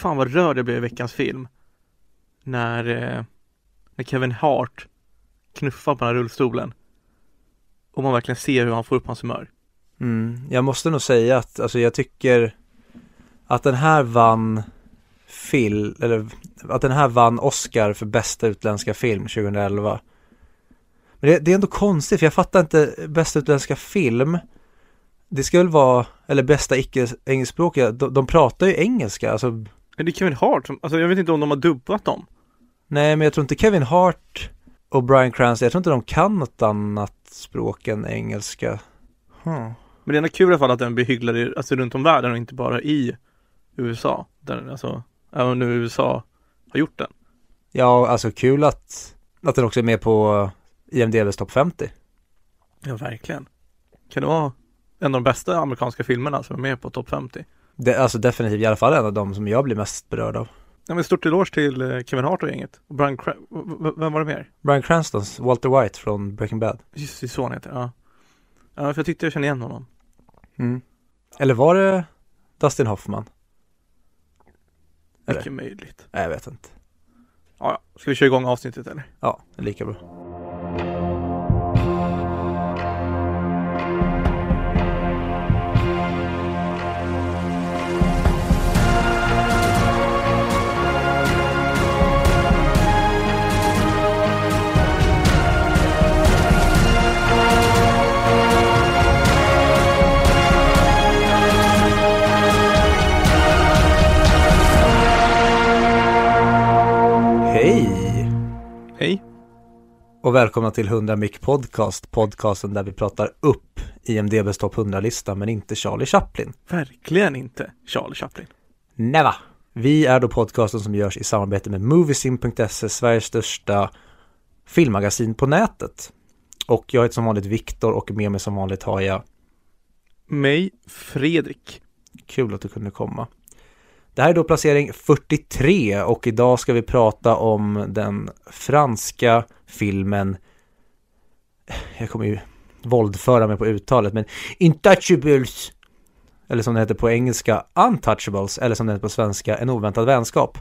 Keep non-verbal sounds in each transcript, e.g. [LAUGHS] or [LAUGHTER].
fan vad rörd jag blev i veckans film. När, eh, när Kevin Hart knuffar på den här rullstolen. Och man verkligen ser hur han får upp hans humör. Mm, jag måste nog säga att alltså jag tycker att den här vann film, eller att den här vann Oscar för bästa utländska film 2011. Men det, det är ändå konstigt för jag fattar inte bästa utländska film. Det ska väl vara, eller bästa icke-engelskspråkiga, de, de pratar ju engelska, alltså men det är Kevin Hart som, alltså jag vet inte om de har dubbat dem. Nej, men jag tror inte Kevin Hart och Brian Cranston, jag tror inte de kan något annat språk än engelska. Hmm. Men det är ändå kul i alla fall att den blir hyllad i, alltså runt om världen och inte bara i USA. Där, alltså, även nu USA har gjort den. Ja, alltså kul att, att den också är med på IMDBs topp 50. Ja, verkligen. Kan det vara en av de bästa amerikanska filmerna som är med på topp 50? Det, alltså definitivt, i alla fall en av de som jag blir mest berörd av. Ja, men stort eloge till eh, Kevin Hart och gänget. Och Brian Cra- v- v- vem var det mer? Brian Cranstons Walter White från Breaking Bad. Just det, så han heter, ja. Ja, för jag tyckte jag kände igen honom. Mm. Eller var det Dustin Hoffman? Eller? Mycket möjligt. Nej, jag vet inte. Ja, ja. Ska vi köra igång avsnittet eller? Ja, det är lika bra. Och välkomna till 100 Mic Podcast, podcasten där vi pratar upp IMDBs topp 100-lista men inte Charlie Chaplin. Verkligen inte Charlie Chaplin. Neva! Vi är då podcasten som görs i samarbete med Moviesim.se, Sveriges största filmmagasin på nätet. Och jag heter som vanligt Viktor och med mig som vanligt har jag Mig, Fredrik. Kul att du kunde komma. Det här är då placering 43 och idag ska vi prata om den franska filmen Jag kommer ju våldföra mig på uttalet men Intouchables Eller som det heter på engelska Untouchables eller som det heter på svenska En oväntad vänskap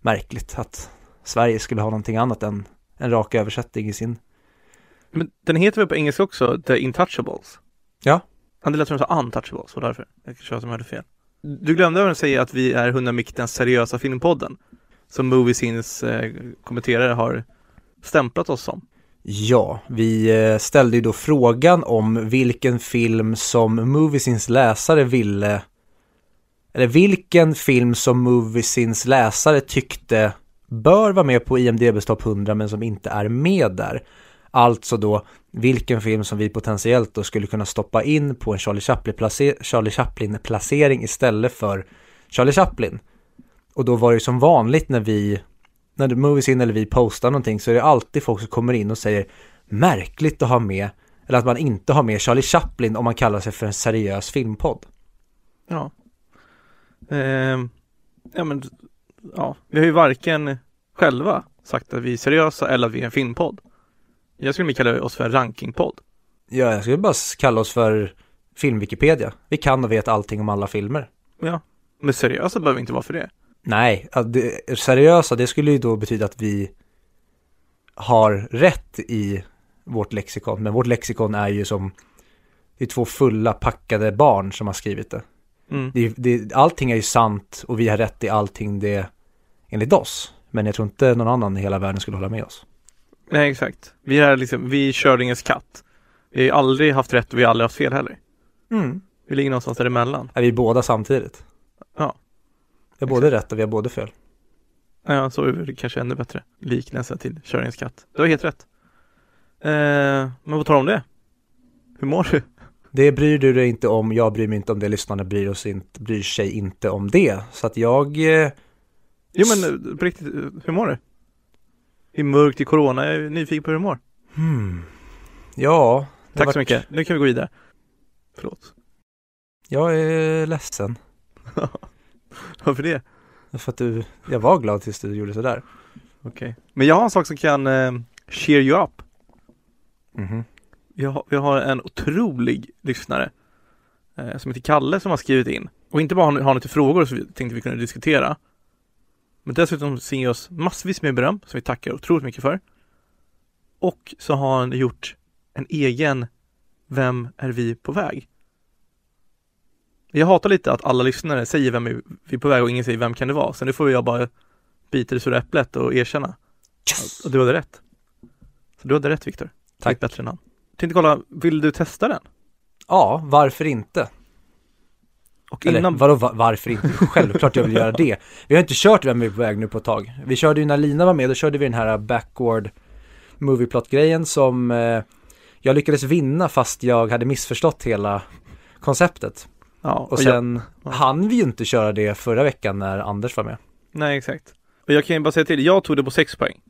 Märkligt att Sverige skulle ha någonting annat än en rak översättning i sin Men den heter väl på engelska också The Intouchables? Ja. Ja, det lät som du sa Untouchables, och därför. Jag tror att de hörde fel. Du glömde även säga att vi är 100 Mick, den seriösa filmpodden. Som Moviesins eh, kommenterare har stämplat oss som. Ja, vi eh, ställde ju då frågan om vilken film som Moviesins läsare ville eller vilken film som Moviesins läsare tyckte bör vara med på IMDBs topp 100 men som inte är med där. Alltså då vilken film som vi potentiellt då skulle kunna stoppa in på en Charlie Chaplin-place- Charlie Chaplin-placering istället för Charlie Chaplin. Och då var det ju som vanligt när vi när Movies in eller vi postar någonting så är det alltid folk som kommer in och säger märkligt att ha med eller att man inte har med Charlie Chaplin om man kallar sig för en seriös filmpodd. Ja. Ehm, ja men, ja. Vi har ju varken själva sagt att vi är seriösa eller att vi är en filmpodd. Jag skulle kalla oss för en rankingpodd. Ja, jag skulle bara kalla oss för Filmwikipedia. Vi kan och vet allting om alla filmer. Ja. Men seriösa behöver vi inte vara för det. Nej, det, seriösa det skulle ju då betyda att vi har rätt i vårt lexikon. Men vårt lexikon är ju som det är två fulla packade barn som har skrivit det. Mm. det, det allting är ju sant och vi har rätt i allting det enligt oss. Men jag tror inte någon annan i hela världen skulle hålla med oss. Nej exakt. Vi är liksom, vi är Kördingens katt. Vi har aldrig haft rätt och vi har aldrig haft fel heller. Mm. Vi ligger någonstans däremellan. Är vi båda samtidigt? Vi har både rätt och vi har både fel. Ja, så är det kanske ännu bättre liknelse till Kördingens katt. Du har helt rätt. Eh, men vad tar om det? Hur mår du? Det bryr du dig inte om, jag bryr mig inte om det, lyssnarna bryr, oss inte, bryr sig inte om det. Så att jag, eh, Jo men eh, på riktigt, eh, hur mår du? Det är mörkt i corona, jag är nyfiken på hur du mår. hmm, ja. Tack har så varit- mycket, nu kan vi gå vidare. Förlåt. Jag är ledsen. [LAUGHS] [LAUGHS] Varför det? För att du, jag var glad tills du gjorde sådär. Okej. Men jag har en sak som kan eh, cheer you up. Mhm. Vi har, vi har en otrolig lyssnare eh, som heter Kalle som har skrivit in. Och inte bara har har lite frågor som vi tänkte vi kunde diskutera. Men dessutom så ger oss massvis med beröm som vi tackar otroligt mycket för. Och så har han gjort en egen Vem är vi på väg? Jag hatar lite att alla lyssnare säger vem är vi på väg och ingen säger vem kan det vara. Så nu får jag bara bita det sura äpplet och erkänna. Yes! Och du hade rätt. Så du hade rätt Viktor. Tack. Bättre än han. Tänkte kolla, vill du testa den? Ja, varför inte? Och Eller innan, vadå va- varför inte? Självklart jag vill göra det. Vi har inte kört Vem är på väg nu på ett tag. Vi körde ju när Lina var med, då körde vi den här backward movieplot-grejen som eh, jag lyckades vinna fast jag hade missförstått hela konceptet. Ja, Och jag- sen ja. hann vi ju inte köra det förra veckan när Anders var med. Nej, exakt. Och jag kan ju bara säga till, jag tog det på 6 poäng.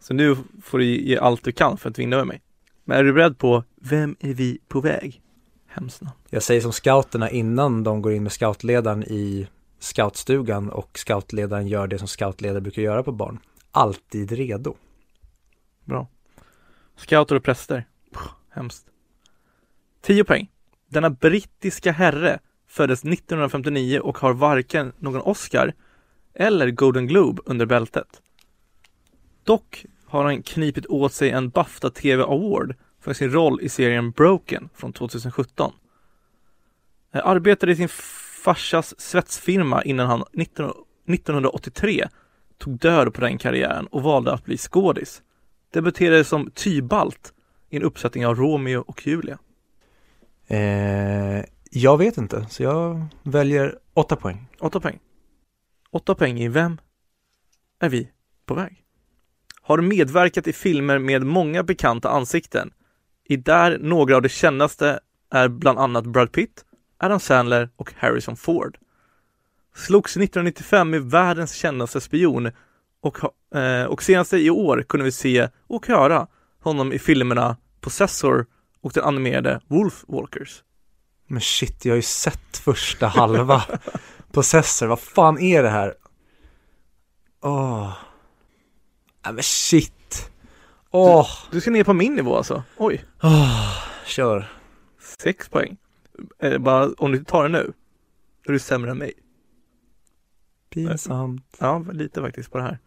Så nu får du ge allt du kan för att vinna över mig. Men är du beredd på, vem är vi på väg? Hemskt namn. Jag säger som scouterna innan de går in med scoutledaren i scoutstugan och scoutledaren gör det som scoutledare brukar göra på barn. Alltid redo. Bra. Scouter och präster. Puh, hemskt. 10 poäng. Denna brittiska herre föddes 1959 och har varken någon Oscar eller Golden Globe under bältet. Dock har han knipit åt sig en Bafta TV Award för sin roll i serien Broken från 2017. Han arbetade i sin farsas svetsfirma innan han 19 1983 tog död på den karriären och valde att bli skådis. Debuterade som Tybalt i en uppsättning av Romeo och Julia. Eh, jag vet inte, så jag väljer åtta poäng. Åtta poäng. Åtta poäng i Vem är vi på väg? Har medverkat i filmer med många bekanta ansikten. I där några av de kändaste är bland annat Brad Pitt, Adam Sandler och Harrison Ford. Slogs 1995 med världens kändaste spion och, eh, och senaste i år kunde vi se och höra honom i filmerna Possessor och den animerade Wolf Walkers. Men shit, jag har ju sett första halva [LAUGHS] Possessor, vad fan är det här? Åh. Nej men shit. Åh. Du ska ner på min nivå alltså? Oj, Åh. Kör. sex poäng. Eh, bara om du tar det nu, då är du sämre än mig. Pinsamt. Ja, lite faktiskt på det här.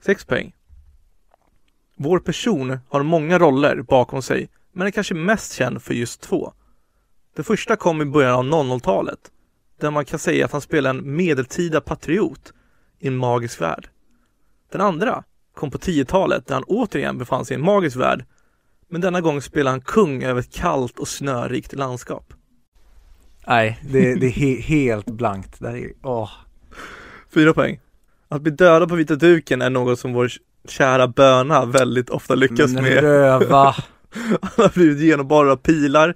Sex poäng. Vår person har många roller bakom sig, men är kanske mest känd för just två. Den första kom i början av 00-talet, där man kan säga att han spelar en medeltida patriot i en magisk värld. Den andra kom på 10-talet, där han återigen befann sig i en magisk värld, men denna gång spelar han kung över ett kallt och snörikt landskap. Nej, det, det är he helt blankt. Det här är, åh. Fyra poäng. Att bli dödad på vita duken är något som vår kära böna väldigt ofta lyckas Men med. röva. [LAUGHS] Han har blivit genomborrad av pilar,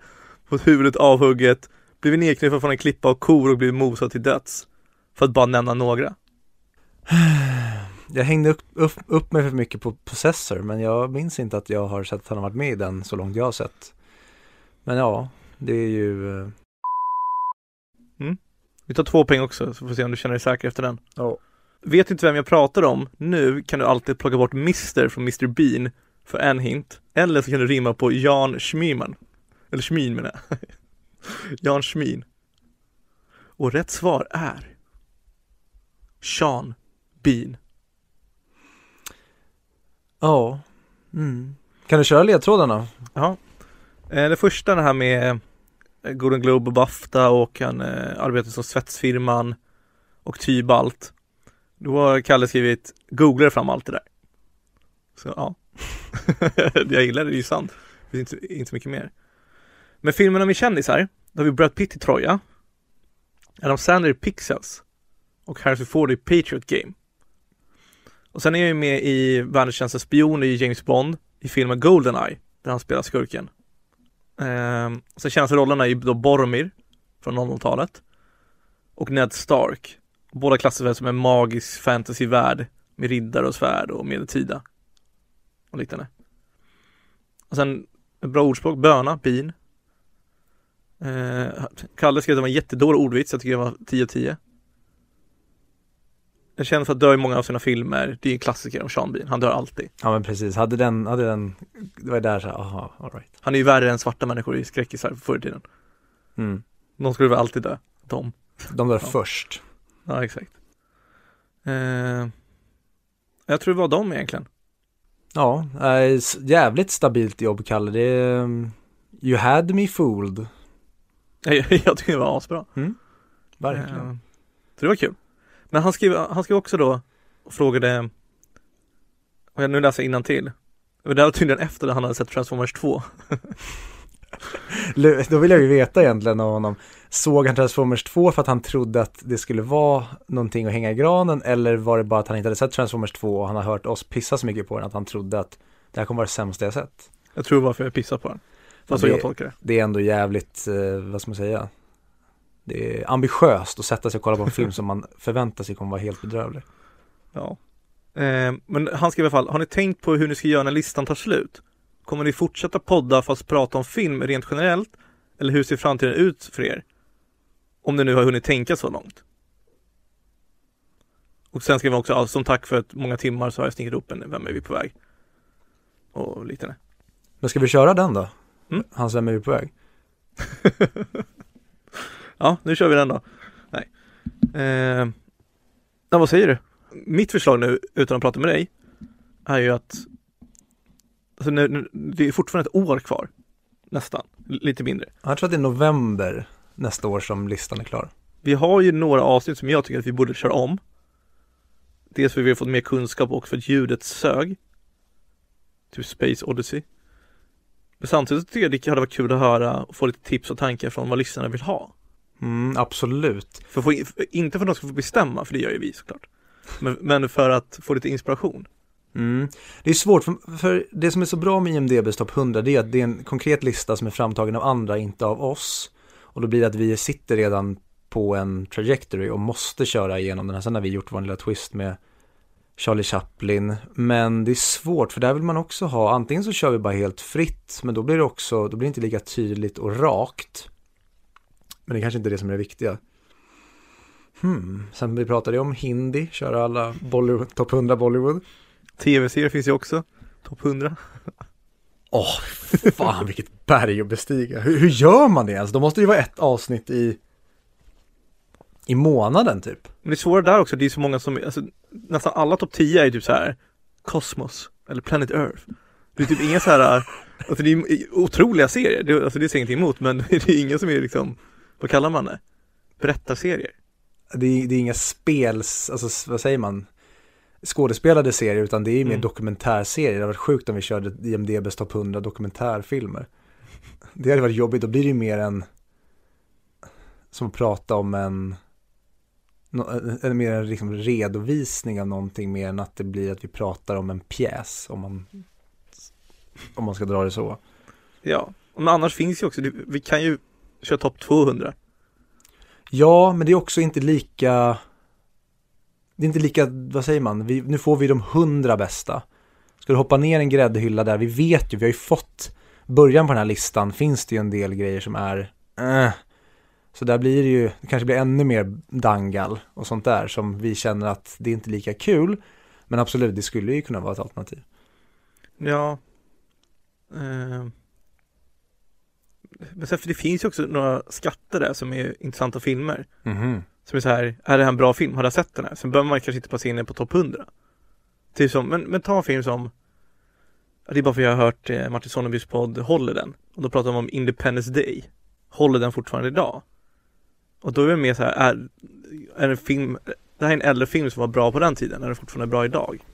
fått huvudet avhugget, blivit nedknuffad från en klippa av kor och blivit mosad till döds. För att bara nämna några. Jag hängde upp, upp, upp mig för mycket på Possessor, men jag minns inte att jag har sett att han har varit med i den så långt jag har sett. Men ja, det är ju... eh, Vi tar två poäng också, så får vi se om du känner dig säker efter den. Ja. Vet inte vem jag pratar om nu kan du alltid plocka bort Mr från Mr Bean för en hint. Eller så kan du rimma på Jan Schmiemann. Eller Schmin menar jag. [LAUGHS] Jan Schmin. Och rätt svar är Sean Bean. Ja. Mm. Kan du köra ledtrådarna? Ja. Eh, Det första det här med eh, Golden Globe och Bafta och han eh, arbetar som svetsfirman och Tybalt. Då har Kalle skrivit googlar fram allt det där. Så ja. [LAUGHS] jag gillar det, det är ju sant. Det finns inte, inte så mycket mer. Men filmerna med kändisar, då har vi Brad Pitt i Troja, Adam Sandler i Pixels och Harrison Ford i Patriot Game. Och sen är jag ju med i Världens känsliga spion i James Bond i filmen Goldeneye där han spelar skurken. Ehm, sen känns rollerna i då Boromir från 00-talet och Ned Stark. Båda klassificeras som en magisk fantasyvärld med riddare och svärd och medeltida och liknande. Och sen ett bra ordspråk, böna, bin. Eh, Kalle skrev att det var en jättedålig ordvits, jag tycker det var 10 av 10. Jag känner för att dö i många av sina filmer, det är en klassiker om Sean Bean, han dör alltid. Ja men precis, hade den, hade den, det var där så här, aha, alright. Han är ju värre än svarta människor i skräckisar förr i tiden. Mm. De skulle väl alltid dö. De. De där Ja. först. Ja, exakt. Eh, jag tror det var dem egentligen. Ja, s- jävligt stabilt jobb Kalle. Det är, um, You had me fooled. [LAUGHS] Jag, tycker det var asbra. Verkligen. Eh, Så det var kul. Men han skrev, han skrev också då och frågade, och jag nu läser jag till. Och det var tydligen efter att han hade sett Transformers 2. [LAUGHS] Då vill jag ju veta egentligen av honom. Såg han Transformers 2 för att han trodde att det skulle vara någonting att hänga i granen eller var det bara att han inte hade sett Transformers 2 och han har hört oss pissa så mycket på den att han trodde att det här kommer vara det sämsta jag sett. Jag tror det var för jag pissade på den. Det var så jag tolkar det. Det är ändå jävligt, eh, vad ska man säga, det är ambitiöst att sätta sig och kolla på en film som man förväntar sig kommer vara helt bedrövlig. Ja. Eh, men han skrev i alla fall, har ni tänkt på hur ni ska göra när listan tar slut? Kommer ni fortsätta podda fast prata om film rent generellt? Eller hur ser framtiden ut för er? Om ni nu har hunnit tänka så långt. Och sen skrev han också, "Ja, som tack för ett många timmar så har jag snickat upp en Vem är vi på väg? Och liknande. Men ska vi köra den då? Mm. Hans Vem är vi på väg? [LAUGHS] Ja, nu kör vi den då. Nej. Eh, ja, vad säger du? Mitt förslag nu, utan att prata med dig, är ju att alltså, nu, nu, det är fortfarande ett år kvar. Nästan. Lite mindre. Jag tror att det är november nästa år som listan är klar. Vi har ju några avsnitt som jag tycker att vi borde köra om. Dels för att vi har fått mer kunskap och för att ljudet sög. Typ Space Odyssey. Men samtidigt tycker jag det hade varit kul att höra och få lite tips och tankar från vad lyssnarna vill ha. Mm, absolut. För få, för, inte för att de ska få bestämma, för det gör ju vi såklart. Men, men för att få lite inspiration. Mm. Det är svårt, för, för det som är så bra med IMDBs topp 100 det är att det är en konkret lista som är framtagen av andra, inte av oss. Och då blir det att vi sitter redan på en trajectory och måste köra igenom den här. Sen har vi gjort vår lilla twist med Charlie Chaplin. Men det är svårt, för där vill man också ha, antingen så kör vi bara helt fritt, men då blir det också, då blir det inte lika tydligt och rakt. Men det är kanske inte är det som är det viktiga. Hmm. Sen vi pratade om hindi, köra alla Bollywood, topp 100 Bollywood. Tv-serier finns ju också. Topp 100. Åh, fan vilket berg att bestiga. Hur, hur gör man det ens? Då måste det ju vara ett avsnitt i, i månaden typ. Men det är svårare där också, det är så många som, alltså, nästan alla topp 10 är typ så här Cosmos eller Planet Earth. Det är typ inga så här, alltså det är otroliga serier, det, alltså det säger ingenting emot men [LAUGHS] det är inga som är liksom, vad kallar man det? Berättarserier. Det är, det är inga spels, alltså vad säger man? Skådespelade serier utan det är mer Mm. dokumentärserier. Det hade varit sjukt om vi körde IMDBs topp 100 dokumentärfilmer. Det hade varit jobbigt, då blir det ju mer en som att prata om en en, mer en liksom redovisning av någonting mer än att det blir att vi pratar om en pjäs om man om man ska dra det så. Ja, men annars finns ju också, vi kan ju köra topp 200. Ja, men det är också inte lika Det är inte lika, vad säger man, vi, nu får vi de hundra bästa Ska du hoppa ner en gräddhylla där, vi vet ju, vi har ju fått Början på den här listan finns det ju en del grejer som är eh. Så där blir det ju, det kanske blir ännu mer dangal och sånt där som vi känner att det är inte lika kul Men absolut, det skulle ju kunna vara ett alternativ Ja. Eh. Men sen, för det finns ju också några skatter där som är intressanta filmer. Mhm. Som är så här, är det här en bra film? Har du sett den här? Sen behöver man kanske inte passa in den på topp 100. Typ som, men, men ta en film som Det är bara för att jag har hört eh, Martin Sonnebys podd Håller den? Och då pratar de om Independence Day Håller den fortfarande idag? Och då är det mer så här, är, är det en film Det här är en äldre film som var bra på den tiden, är den fortfarande bra idag?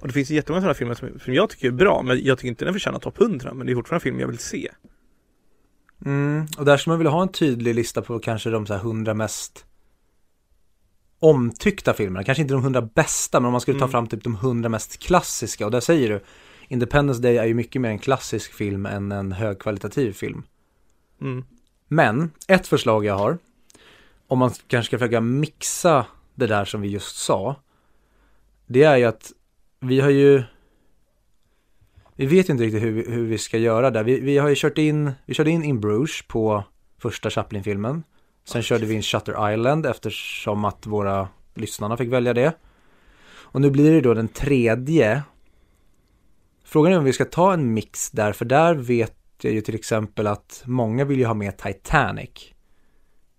Och det finns ju jättemånga sådana filmer som, som jag tycker är bra, men jag tycker inte den förtjänar topp 100, men det är fortfarande en film jag vill se. Mm, och där skulle man vilja ha en tydlig lista på kanske de så här hundra mest omtyckta filmerna. Kanske inte de hundra bästa, men om man skulle ta Mm. fram typ de hundra mest klassiska. Och där säger du, Independence Day är ju mycket mer en klassisk film än en högkvalitativ film. Mm. Men, ett förslag jag har, om man kanske ska försöka mixa det där som vi just sa, det är ju att vi har ju vi vet inte riktigt hur vi, hur vi ska göra där. Vi, vi har ju kört in, vi körde in In Bruges på första Chaplin-filmen. Sen körde vi in Shutter Island eftersom att våra lyssnarna fick välja det. Och nu blir det då den tredje. Frågan är om vi ska ta en mix där, för där vet jag ju till exempel att många vill ju ha med Titanic.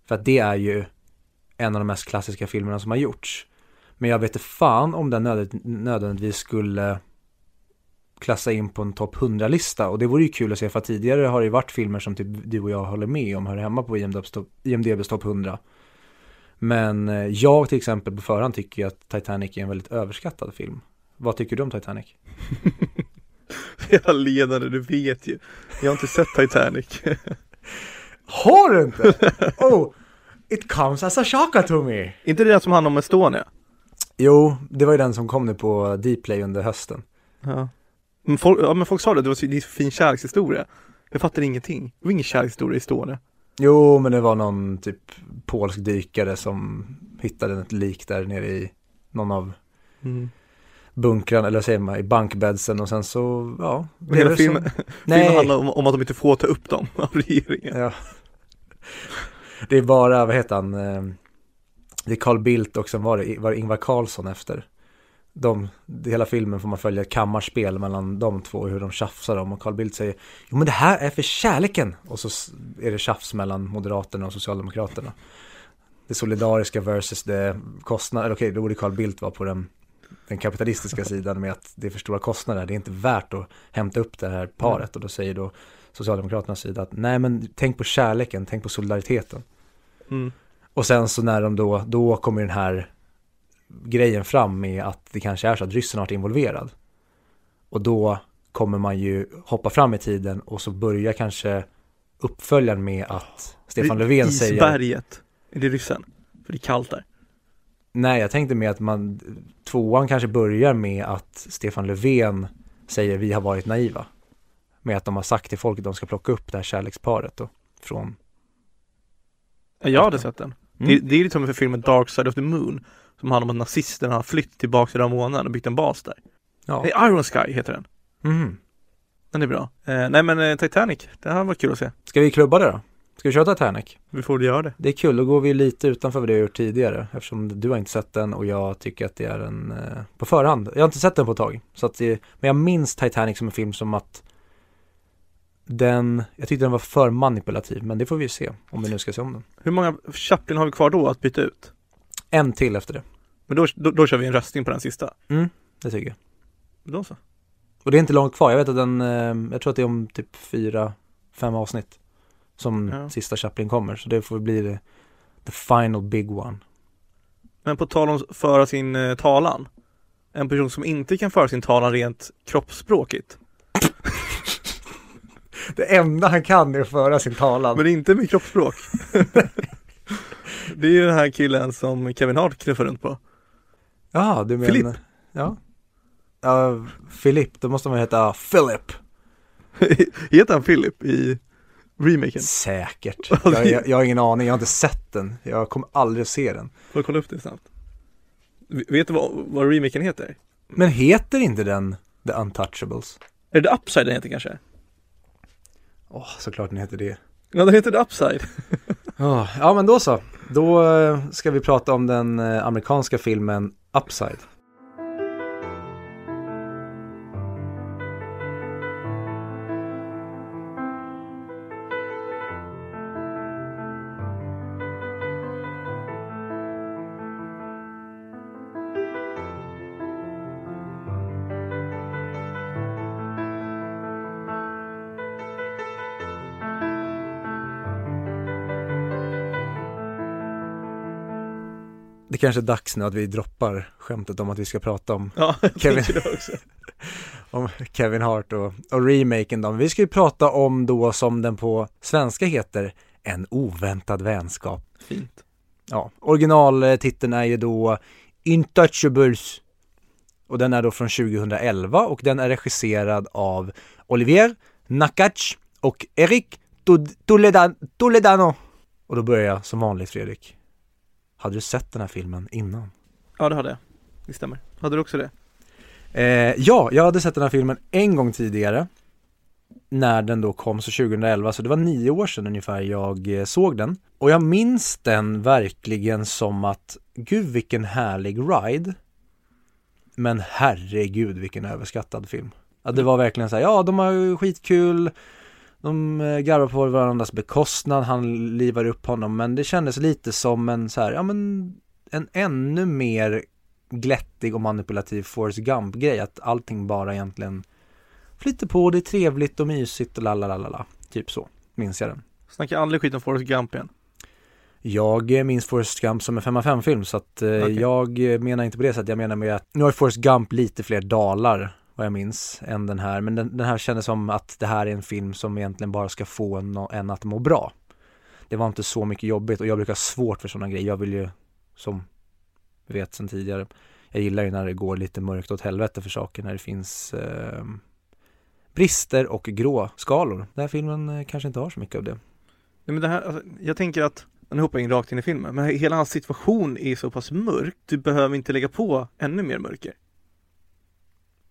För att det är ju en av de mest klassiska filmerna som har gjorts. Men jag vet inte fan om den nöd, nödvändigtvis skulle klassa in på en topp 100-lista. Och det vore ju kul att se, för tidigare har det ju varit filmer som typ du och jag håller med om hör hemma på IMDBs topp, IMDBs topp 100. Men eh, jag till exempel på förhand tycker ju att Titanic är en väldigt överskattad film. Vad tycker du om Titanic? [LAUGHS] Jag ledare, du vet ju. Jag har inte sett Titanic. [LAUGHS] Har du inte? Oh, it comes as a shocker to me. inte det den som handlar om Estonia? Jo, det var ju den som kom nu på Dplay under hösten. Ja. Men folk, ja, men folk sa det, det var så fin kärlekshistoria. Jag fattar ingenting. Det var ingen kärlekshistoria i Estonia. Jo, men det var någon typ polsk dykare som hittade ett lik där nere i någon av Mm. bunkrarna, eller vad säger man, i bankbedsen och sen så, ja. Men hela filmen, Som... [LAUGHS] filmen Nej, handlar om, om att de inte får ta upp dem [LAUGHS] av regeringen. ja. Det är bara, vad heter han, eh, det är Carl Bildt och sen var det, var det Ingvar Carlsson efter. De, hela filmen får man följa ett kammarspel mellan de två och hur de tjafsar om och Carl Bildt säger Jo men det här är för kärleken och så är det tjafs mellan Moderaterna och Socialdemokraterna. Det solidariska versus det kostnader, okej då borde Carl Bildt vara på den, den kapitalistiska [LAUGHS] sidan med att det är för stora kostnader, det är inte värt att hämta upp det här paret och då säger då Socialdemokraternas sida att nej men tänk på kärleken, tänk på solidariteten. Mm. Och sen så när de då, då kommer den här grejen fram med att det kanske är så att ryssen har varit involverad. Och då kommer man ju hoppa fram i tiden och så börjar kanske uppföljaren med att Stefan Löfven säger Isberget, är det ryssen? För det är kallt där. Nej, jag tänkte med att man tvåan kanske börjar med att Stefan Löfven säger vi har varit naiva. Med att de har sagt till folk att de ska plocka upp det här kärleksparet då från Ja, jag hade sett den. Mm. Det, det är lite som för filmen Dark Side of the Moon. Som handlar om att nazisterna har flytt tillbaka till den månaden och byggt en bas där. Ja. Nej, Iron Sky heter den. Mhm. Den är bra. Eh, nej men eh, Titanic, det här var kul att se. Ska vi klubba det då? Ska vi köra Titanic? Vi får väl göra det. Det är kul, då går vi lite utanför vad du har gjort tidigare eftersom du har inte sett den och jag tycker att det är en eh, på förhand. Jag har inte sett den på ett tag. Så att det, men jag minns Titanic som en film som att den, jag tyckte den var för manipulativ men det får vi ju se om vi nu ska se om den. Hur många Chaplin har vi kvar då att byta ut? En till efter det, Men då, då, då kör vi en röstning på den sista. det tycker jag. Då så. Och det är inte långt kvar, jag vet att den, eh, jag tror att det är om typ fyra, fem avsnitt som Ja. sista Chaplin kommer. Så det får bli det, the final big one. Men på tal om att föra sin eh, talan. En person som inte kan föra sin talan rent kroppsspråkigt. [LAUGHS] Det enda han kan är att föra sin talan. Men inte med kroppsspråk. [LAUGHS] det är ju den här killen som Kevin Hart knuffar runt på. Ja, du menar... Philip. Ja. Ja, Philip, då måste man heta Philip. [LAUGHS] Heter han Philip i remaken? Säkert. [LAUGHS] Jag, jag, jag har ingen aning, jag har inte sett den. Jag kommer aldrig att se den. Får jag kolla upp det snabbt? Vet du vad, vad remaken heter? Men heter inte den The Untouchables? Är det The Upside den heter kanske? Åh, såklart den heter det. Ja, den heter The Upside. [LAUGHS] Oh, ja, men då så. Då eh, ska vi prata om den eh, amerikanska filmen Upside. Kanske är dags nu att vi droppar skämtet om att vi ska prata om, Ja, Kevin. [LAUGHS] om Kevin Hart och, och remaken då. Men vi ska ju prata om då som den på svenska heter En oväntad vänskap. Fint. Ja, originaltiteln är ju då Intouchables. Och den är då från 2011 och den är regisserad av Olivier Nakac och Eric Toledano. Och då börjar jag som vanligt Fredrik. Hade du sett den här filmen innan? Ja, det hade jag. Det stämmer. Hade du också det? Eh, ja, jag hade sett den här filmen en gång tidigare. När den då kom, så 2011, så det var nio år sedan ungefär jag eh, såg den. Och jag minns den verkligen som att, gud vilken härlig ride. Men herregud vilken överskattad film. Ja, det var verkligen så här, ja de har skitkul, de eh, garvar på varandras bekostnad, han livar upp honom, men det kändes lite som en så här, ja men en ännu mer glättig och manipulativ Forrest Gump-grej. Att allting bara egentligen flyter på, det är trevligt och mysigt och lalalala. Typ så, minns jag den. Snacka aldrig skit om Forrest Gump igen. Jag minns Forrest Gump som en 5 av 5 film så att eh, Okej. jag menar inte på det sättet. Jag menar med att nu har Forrest Gump lite fler dalar vad jag minns än den här. Men den, den här kändes som att det här är en film som egentligen bara ska få en, en att må bra. Det var inte så mycket jobbigt och jag brukar ha svårt för sådana grejer. Jag vill ju, som vi vet sedan tidigare, jag gillar ju när det går lite mörkt åt helvete för saker, när det finns eh, brister och gråskalor. Den här filmen eh, kanske inte har så mycket av det. Nej, men det här, alltså, jag tänker att, nu hoppar jag in rakt in i filmen, men hela hans situation är så pass mörk, du behöver inte lägga på ännu mer mörker.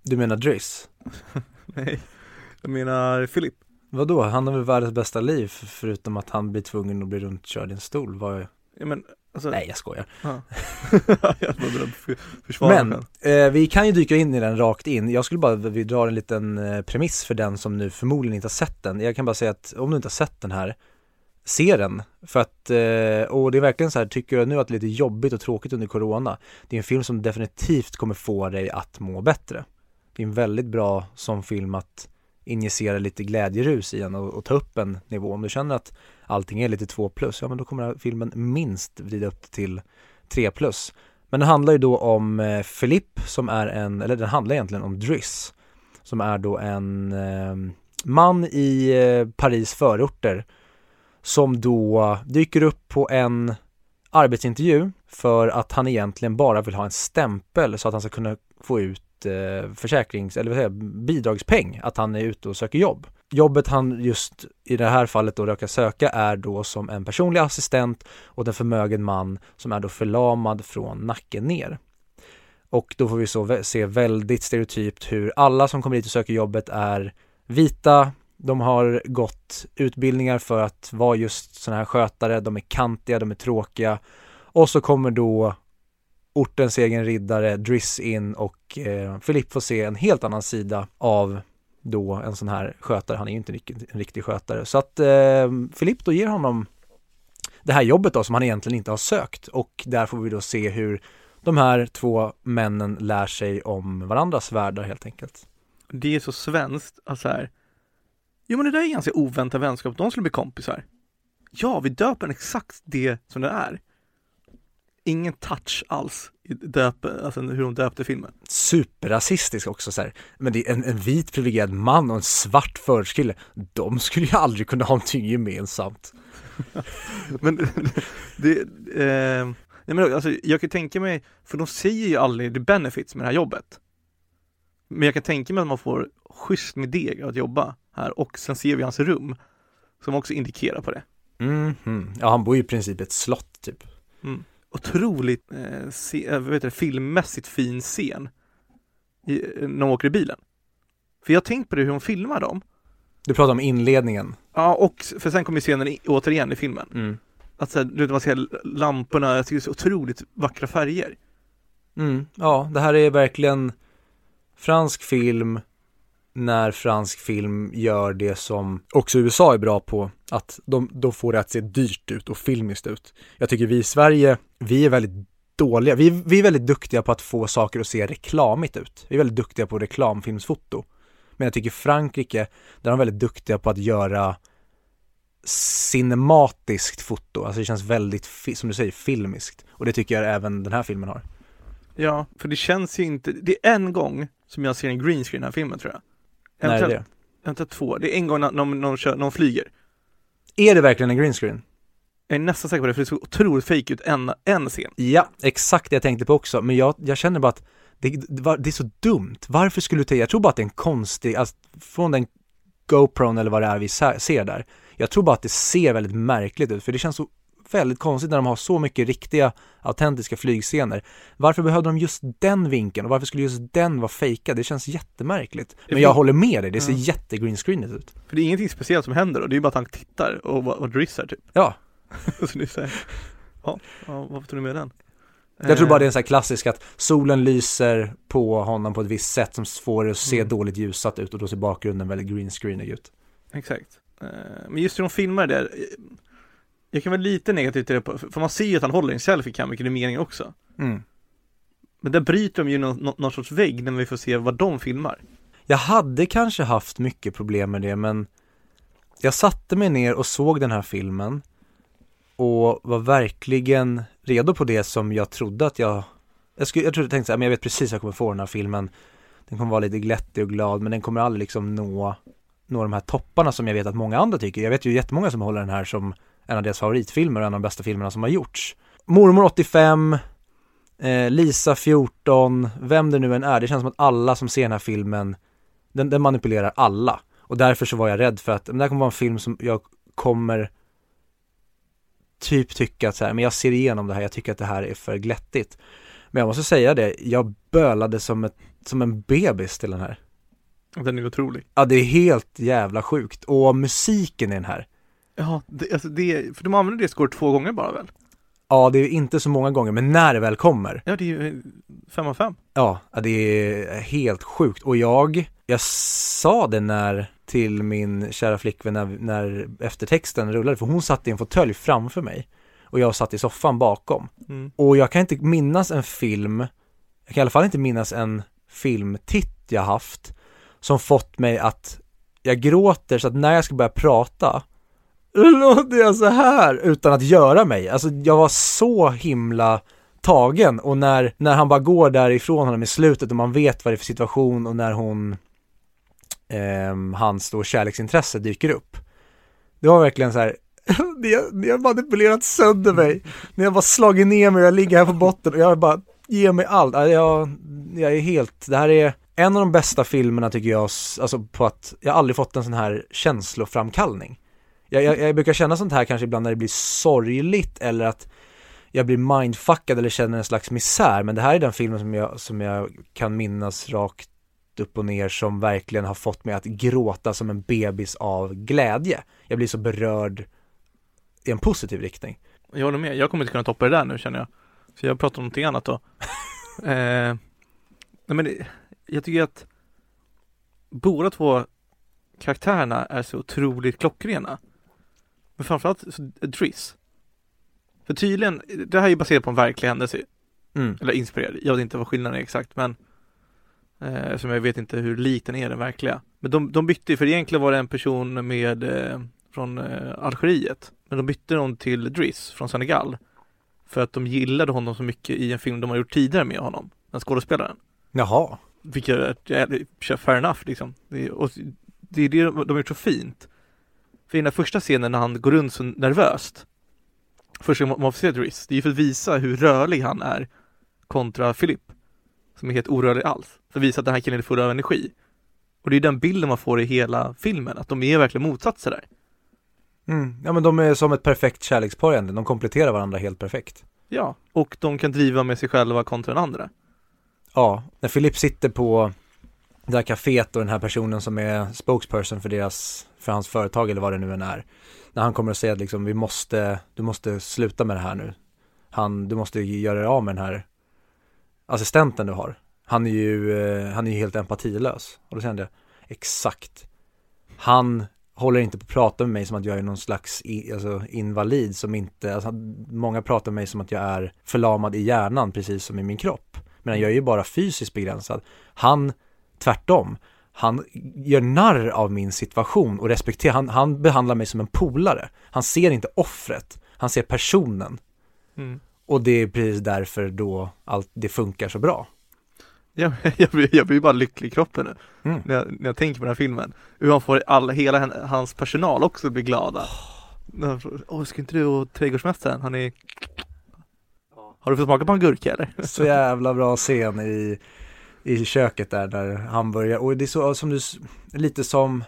Du menar Driss? [LAUGHS] Nej, jag menar Philip. Vadå, han har väl världens bästa liv förutom att han blir tvungen att bli runtkörd i en stol. Vad... Ja, men, alltså, Nej, jag skojar. Ja. [LAUGHS] jag var för- Men eh, vi kan ju dyka in i den rakt in. Jag skulle bara, vi drar en liten eh, premiss för den som nu förmodligen inte har sett den. Jag kan bara säga att om du inte har sett den här, se den. För att, eh, och det är verkligen så här, tycker du nu att det är lite jobbigt och tråkigt under corona, det är en film som definitivt kommer få dig att må bättre. Det är en väldigt bra som film att injicera lite glädjerus igen och, och ta upp en nivå. Om du känner att allting är lite 2 plus, ja men då kommer filmen minst vrida upp till 3 plus. Men den handlar ju då om eh, Philippe som är en, eller den handlar egentligen om Driss som är då en eh, man i eh, Paris förorter som då dyker upp på en arbetsintervju för att han egentligen bara vill ha en stämpel så att han ska kunna få ut Eh, försäkrings, eller vad säger bidragspeng, att han är ute och söker jobb. Jobbet han just i det här fallet då råkar söka är då som en personlig assistent åt en förmögen man som är då förlamad från nacken ner. Och då får vi så se väldigt stereotypt hur alla som kommer hit och söker jobbet är vita, de har gått utbildningar för att vara just sådana här skötare, de är kantiga, de är tråkiga. Och så kommer då ortens egen riddare Driss in och eh, Philippe får se en helt annan sida av då en sån här skötare. Han är ju inte en riktig, skötare. Så att eh, Philippe då ger honom det här jobbet då som han egentligen inte har sökt och där får vi då se hur de här två männen lär sig om varandras världar helt enkelt. Det är så svenskt, alltså här. Jo men det där är ganska oväntad vänskap, de skulle bli kompisar. Ja, vi döper den exakt det som det är. Ingen touch alls i döp, alltså hur de döpte filmen. Superrasistisk också så här. Men det är en, en vit privilegierad man och en svart förortskille. De skulle ju aldrig kunna ha någonting gemensamt. [LAUGHS] Men det, eh, nej men alltså jag kan tänka mig, för de säger ju aldrig the benefits med det här jobbet. Men jag kan tänka mig att man får schysst med deg att jobba här och sen ser vi hans rum som också indikerar på det. Mhm. Ja, han bor ju i princip i ett slott typ. Otroligt eh, se, eh, det, filmmässigt fin scen i, när de åker i bilen. För jag har tänkt på det hur de filmar dem. Du pratar om inledningen. Ja, och för sen kommer scenen i, återigen i filmen. Mm. Att så här, du vet, man ser lamporna, jag tycker det är så otroligt vackra färger. Mm. Ja, det här är verkligen fransk film när fransk film gör det som också USA är bra på, att de, de får det att se dyrt ut och filmiskt ut. Jag tycker vi i Sverige, vi är väldigt dåliga, vi, vi är väldigt duktiga på att få saker att se reklamigt ut. Vi är väldigt duktiga på reklamfilmsfoto. Men jag tycker Frankrike, där är de väldigt duktiga på att göra cinematiskt foto, alltså det känns väldigt, som du säger, filmiskt. Och det tycker jag även den här filmen har. Ja, för det känns ju inte, det är en gång som jag ser en green screen i den här filmen tror jag. När är det? Två, det är en gång när någon, någon, kör, någon flyger. Är det verkligen en green screen? Jag är nästan säker på det, för det såg otroligt fake ut en, en scen. Ja, exakt det jag tänkte på också, men jag, jag känner bara att det, det, det är så dumt. Varför skulle du ta, jag tror bara att det är en konstig, alltså, från den GoPron eller vad det är vi ser där. Jag tror bara att det ser väldigt märkligt ut, för det känns så väldigt konstigt när de har så mycket riktiga, autentiska flygscener. Varför behövde de just den vinkeln och varför skulle just den vara fejkad? Det känns jättemärkligt. Men jag håller med dig, det ser Ja. jätte-greenscreenigt ut. För det är ingenting speciellt som händer då, det är bara att han tittar och vad, vad Driss är typ. Ja, [LAUGHS] så det är så här, ja, ja, varför tog du med den? Jag tror bara det är Eh, en sån här klassisk att solen lyser på honom på ett visst sätt som får det att se Mm. dåligt ljusat ut och då ser bakgrunden väldigt greenscreenig ut. Exakt. Eh, Men just hur de filmar det, eh, jag kan vara lite negativ till det, för man ser ju att han håller en selfie cam, vilket är meningen också. Mm. Men där bryter de ju någon, någon, någon sorts vägg när vi får se vad de filmar. Jag hade kanske haft mycket problem med det men jag satte mig ner och såg den här filmen och var verkligen redo på det som jag trodde att jag Jag, skulle, jag trodde, tänkte såhär, men jag vet precis hur jag kommer få den här filmen Den kommer vara lite glättig och glad men den kommer aldrig liksom nå Nå de här topparna som jag vet att många andra tycker Jag vet ju jättemånga som håller den här som en av deras favoritfilmer och en av de bästa filmerna som har gjorts Mormor 85 eh, Lisa 14, vem det nu än är, det känns som att alla som ser den här filmen den, den manipulerar alla och därför så var jag rädd för att men det här kommer vara en film som jag kommer typ tycka att så här, men jag ser igenom det här, jag tycker att det här är för glättigt. Men jag måste säga det, jag bölade som, ett, som en bebis till den här. Den är otrolig. Ja, det är helt jävla sjukt. Och musiken i den här. Ja, det, alltså det, för de använder det score två gånger bara väl? Ja, det är inte så många gånger, men när det väl kommer. Ja, det är ju fem av fem. Ja, det är helt sjukt. Och jag, jag sa det när, till min kära flickvän när, när eftertexten rullade, för hon satt i en fåtölj framför mig. Och jag satt i soffan bakom. Mm. Och jag kan inte minnas en film, jag kan i alla fall inte minnas en filmtitt jag haft som fått mig att jag gråter så att när jag ska börja prata låter jag så här utan att göra mig. Alltså jag var så himla tagen och när, när han bara går därifrån honom i slutet och man vet vad det är för situation och när hon eh, hans då kärleksintresse dyker upp. Det var verkligen så här [LAUGHS] ni har, ni har manipulerat sönder mig. Ni har bara slagit ner mig och jag ligger här på botten och jag bara ge mig allt. Alltså, jag, jag är helt, det här är en av de bästa filmerna tycker jag, alltså på att jag aldrig fått en sån här känsloframkallning. Jag, jag, jag brukar känna sånt här kanske ibland när det blir sorgligt eller att jag blir mindfuckad eller känner en slags misär men det här är den filmen som jag, som jag kan minnas rakt upp och ner som verkligen har fått mig att gråta som en bebis av glädje. Jag blir så berörd i en positiv riktning. Jag håller med, jag kommer inte kunna toppa det där nu känner jag. För jag pratar om någonting annat då. [LAUGHS] eh, nej men jag tycker att båda två karaktärerna är så otroligt klockrena. Men framförallt Driss. För tydligen, det här är ju baserat på en verklig händelse. Mm. Eller inspirerad. Jag vet inte vad skillnaden är exakt men eh, Som jag vet inte hur lik den är den verkliga. Men de, de bytte för egentligen var det en person med eh, Från eh, Algeriet. Men de bytte honom till Driss från Senegal. För att de gillade honom så mycket i en film de har gjort tidigare med honom. Den skådespelaren. Jaha. Vilket är fair enough liksom. Det och det är det de har gjort så fint. För i den första scenen när han går runt så nervöst Första gången man får se Driss, det är ju för att visa hur rörlig han är kontra Philip Som är helt orörlig alls, för att visa att den här killen är full av energi. Och det är den bilden man får i hela filmen, att de är verkligen motsatser där. Mm. Ja men de är som ett perfekt kärlekspar egentligen, de kompletterar varandra helt perfekt. Ja, och de kan driva med sig själva kontra den andra. Ja, när Philip sitter på det här kaféet och den här personen som är spokesperson för deras, för hans företag eller vad det nu än är. När han kommer och säger att liksom, vi måste, du måste sluta med det här nu. Han, du måste göra dig av med den här assistenten du har. Han är ju, eh, han är ju helt empatilös. Och då säger jag, exakt. Han håller inte på att prata med mig som att jag är någon slags i, alltså, invalid som inte, alltså, många pratar med mig som att jag är förlamad i hjärnan precis som i min kropp. Men jag är ju bara fysiskt begränsad. Han tvärtom. Han gör narr av min situation och respekterar, han, han behandlar mig som en polare. Han ser inte offret, han ser personen. mm. Och det är precis därför då allt det funkar så bra. Jag, [LAUGHS] jag, blir, jag blir bara lycklig i kroppen nu Mm. när, jag, när jag tänker på den här filmen Hur han får all, hela hans personal också bli glada När han frågar, Åh, ska inte du och trädgårdsmästaren, han är Har du fått smaka på en gurka eller? Så jävla bra scen i, i köket där när han börjar, och det är så som du, lite som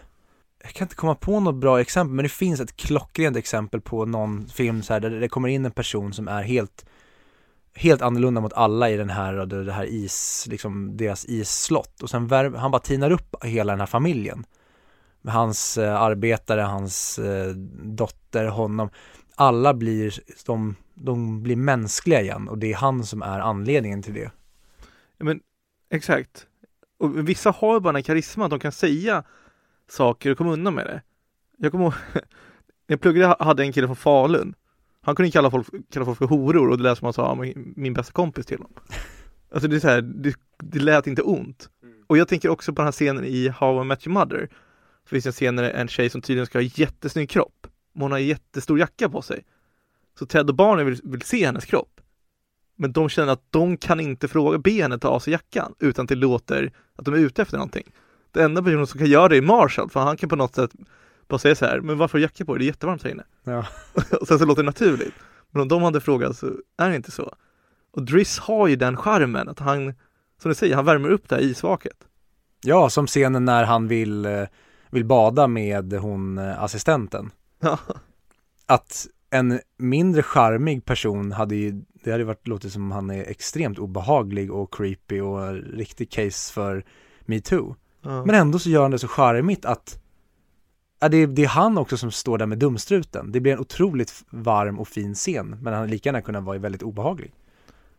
jag kan inte komma på något bra exempel, men det finns ett klockrent exempel på någon film så här där det kommer in en person som är helt helt annorlunda mot alla i den här, det här is, liksom deras isslott. Och sen värv, han bara tinar upp hela den här familjen. Med hans eh, arbetare, hans eh, dotter, honom. Alla blir, de, de blir mänskliga igen och det är han som är anledningen till det. Men exakt Och vissa har bara en karisma att de kan säga saker och komma undan med det Jag kommer ihåg När [LAUGHS] jag pluggade hade en kille från Falun Han kunde kalla folk, kalla folk för horor och det lät som han sa min, bästa kompis till honom [LAUGHS] Alltså det är så här, det, det lät inte ont. Och jag tänker också på den här scenen i How I Met Your Mother. Det finns en scen där en tjej som tydligen ska ha jättesnygg kropp. Men hon har jättestor jacka på sig. Så Ted och barnen vill, vill se hennes kropp. Men de känner att de kan inte fråga benet ta av sig jackan utan att det låter att de är ute efter någonting. Den enda personen som kan göra det är Marshall, för han kan på något sätt bara säga så här, men varför har du jacka på dig? Det är jättevarmt här inne. Ja. [LAUGHS] och sen så låter det naturligt. Men om de hade frågat så är det inte så. Och Driss har ju den charmen att han, som du säger, han värmer upp det här isvaket. Ja, som scenen när han vill, eh, vill bada med hon eh, assistenten. Ja. Att en mindre charmig person hade ju, det hade varit låtit som han är extremt obehaglig och creepy och riktig case för metoo. Ja. Men ändå så gör han det så charmigt att ja, det, är, det är han också som står där med dumstruten. Det blir en otroligt varm och fin scen, men han hade lika gärna kunnat vara väldigt obehaglig.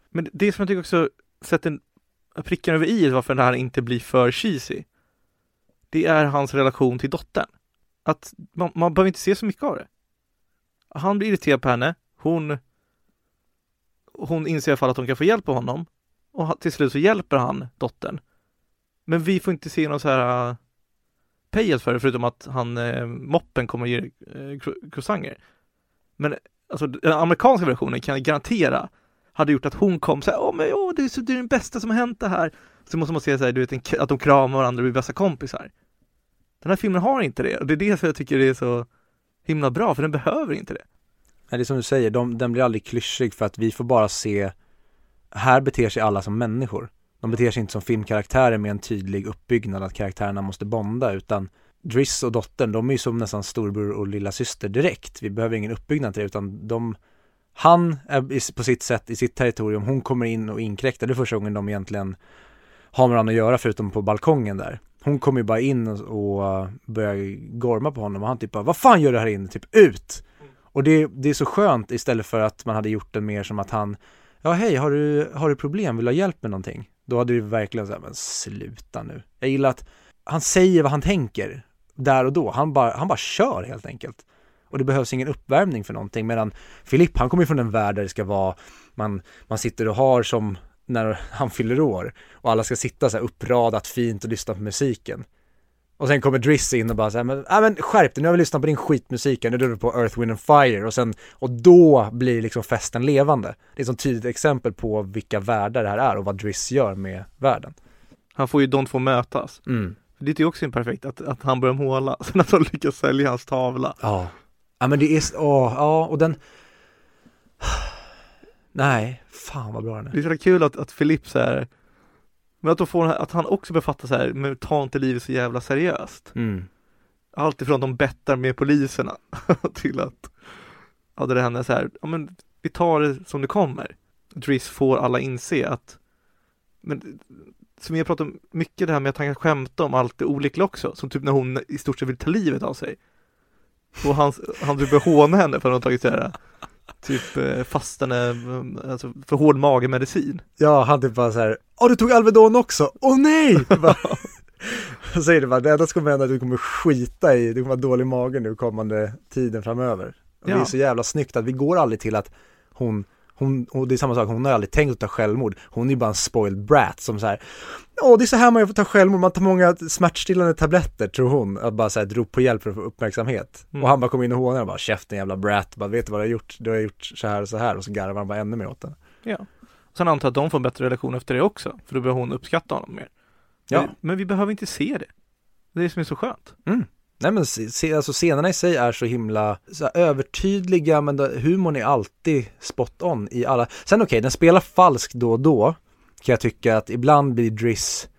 Men det som jag tycker också sätter pricken över i varför det här inte blir för cheesy. Det är hans relation till dottern. Att man, man behöver inte se så mycket av det. Han blir irriterad på henne. Hon hon inser i alla fall att hon kan få hjälp av honom. Och till slut så hjälper han dottern. Men vi får inte se någon så här äh, payout för det förutom att han, eh, moppen kommer ge eh, croissanter. Men alltså den amerikanska versionen kan jag garantera hade gjort att hon kom så här, åh men åh, det är, så, det är den bästa som har hänt det här. Så måste man se så här, du vet, en, att de kramar varandra och blir bästa kompisar. Den här filmen har inte det och det är det som jag tycker är så himla bra, för den behöver inte det. Nej, det är som du säger, de, den blir aldrig klyschig för att vi får bara se Här beter sig alla som människor. De beter sig inte som filmkaraktärer med en tydlig uppbyggnad att karaktärerna måste bonda utan Driss och dottern, de är ju som nästan storbror och lilla syster direkt. Vi behöver ingen uppbyggnad till det utan de Han är på sitt sätt i sitt territorium, hon kommer in och inkräktar. Det är första gången de egentligen har med varandra att göra förutom på balkongen där. Hon kommer ju bara in och, och eh, börjar gorma på honom och han typ bara Vad fan gör du här inne? Typ ut! Och det, det är så skönt istället för att man hade gjort det mer som att han Ja hej, har du, har du problem? Vill du ha hjälp med någonting? Då hade det verkligen såhär, men sluta nu Jag gillar att han säger vad han tänker Där och då, han bara, han bara kör helt enkelt Och det behövs ingen uppvärmning för någonting medan Filipp, han kommer ju från en värld där det ska vara Man, man sitter och har som när han fyller år och alla ska sitta så här uppradat fint och lyssna på musiken och sen kommer Driss in och bara såhär, men, äh, men skärp dig, nu har vi lyssnat på din skitmusik, nu är du på Earth, Wind and Fire och sen, och då blir liksom festen levande. Det är ett sånt tydligt exempel på vilka världar det här är och vad Driss gör med världen. Han får ju de två mötas. Mm. Det är ju också perfekt att, att han börjar måla, [LAUGHS] sen att de lyckas sälja hans tavla. Ja. Ja men det är, åh, ja och den Nej, fan vad bra den Det är. är så kul att, att Filip så här, men att, de får, att han också befattar så här, men ta inte livet så jävla seriöst. Mm. Allt ifrån att de bettar med poliserna [LAUGHS] till att, ja det händer så här, ja men vi tar det som det kommer. Driss får alla inse att, men som jag pratar om mycket det här med att han kan skämta om allt det olyckliga också, som typ när hon i stort sett vill ta livet av sig. Och han, han typ börjar håna henne för att hon tagit så här, typ eh, fastande, eh, alltså för hård magemedicin. Ja, han typ bara såhär, åh du tog Alvedon också, åh nej! [LAUGHS] Bara- Han säger det bara, det enda som kommer hända är att du kommer skita i, du kommer ha dålig mage nu kommande tiden framöver. Och det Ja. är så jävla snyggt att vi går aldrig till att hon, hon, och det är samma sak, hon har aldrig tänkt att ta självmord. Hon är ju bara en spoiled brat som så här. åh det är så här man att ta självmord, man tar många smärtstillande tabletter tror hon, att bara såhär drog på hjälp för att få uppmärksamhet. Mm. Och han bara kommer in och hånar och bara, käften jävla brat, bara vet du vad du har gjort? Du har gjort så här och så här och så garvar han bara ännu mer åt henne. Ja. Sen antar jag att de får en bättre relation efter det också, för då börjar hon uppskatta honom mer. Ja. Men, men vi behöver inte se det. Det är det som är så skönt. Nej men se, alltså scenerna i sig är så himla så här, övertydliga men då, humorn är alltid spot on i alla. Sen okej, den spelar falskt då och då. Kan jag tycka att ibland blir Driss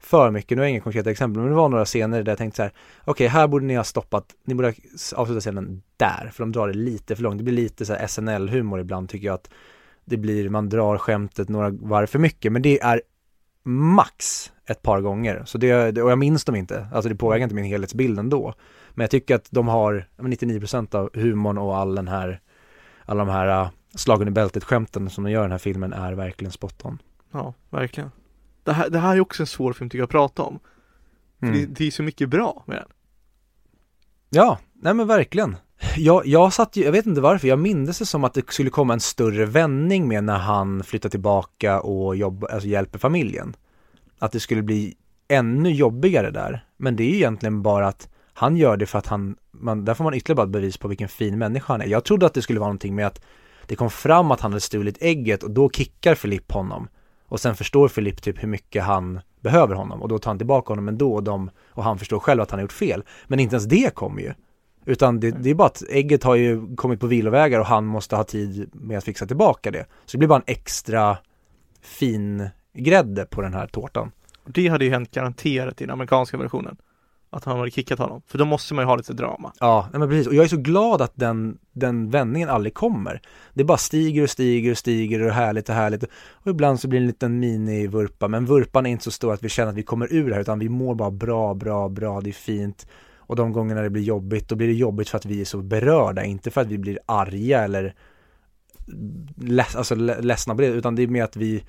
för mycket, nu har jag inga konkreta exempel, men det var några scener där jag tänkte så här, okej här borde ni ha stoppat, ni borde ha avslutat scenen där, för de drar det lite för långt. Det blir lite så här SNL-humor ibland tycker jag att det blir, man drar skämtet några varv för mycket, men det är max ett par gånger. Så det, och jag minns dem inte, alltså det påverkar inte min helhetsbild ändå. Men jag tycker att de har ja, men 99% av humorn och all den här, alla de här uh, slagen i bältet skämten som de gör i den här filmen är verkligen spot on. Ja, verkligen. Det här, det här är också en svår film tycker jag att prata om. För Mm. Det, det är så mycket bra med den. Ja, nej men verkligen. Jag, jag satt ju, jag vet inte varför, jag minns det som att det skulle komma en större vändning med när han flyttar tillbaka och jobbar, alltså hjälper familjen. Att det skulle bli ännu jobbigare där. Men det är ju egentligen bara att han gör det för att han, man, där får man ytterligare bara ett bevis på vilken fin människa han är. Jag trodde att det skulle vara någonting med att det kom fram att han hade stulit ägget och då kickar Filip honom. Och sen förstår Filip typ hur mycket han behöver honom och då tar han tillbaka honom ändå och, de, och han förstår själv att han har gjort fel. Men inte ens det kommer ju. Utan det, det är bara att ägget har ju kommit på vilovägar och han måste ha tid med att fixa tillbaka det. Så det blir bara en extra fin grädde på den här tårtan. Det hade ju hänt garanterat i den amerikanska versionen. Att han hade kickat honom. För då måste man ju ha lite drama. Ja, men precis. Och jag är så glad att den, den vändningen aldrig kommer. Det bara stiger och stiger och stiger och härligt och härligt. Och ibland så blir det en liten mini-vurpa. Men vurpan är inte så stor att vi känner att vi kommer ur det här utan vi mår bara bra, bra, bra. Det är fint. Och de gångerna det blir jobbigt, då blir det jobbigt för att vi är så berörda, inte för att vi blir arga eller leds, alltså ledsna på det, utan det är mer att vi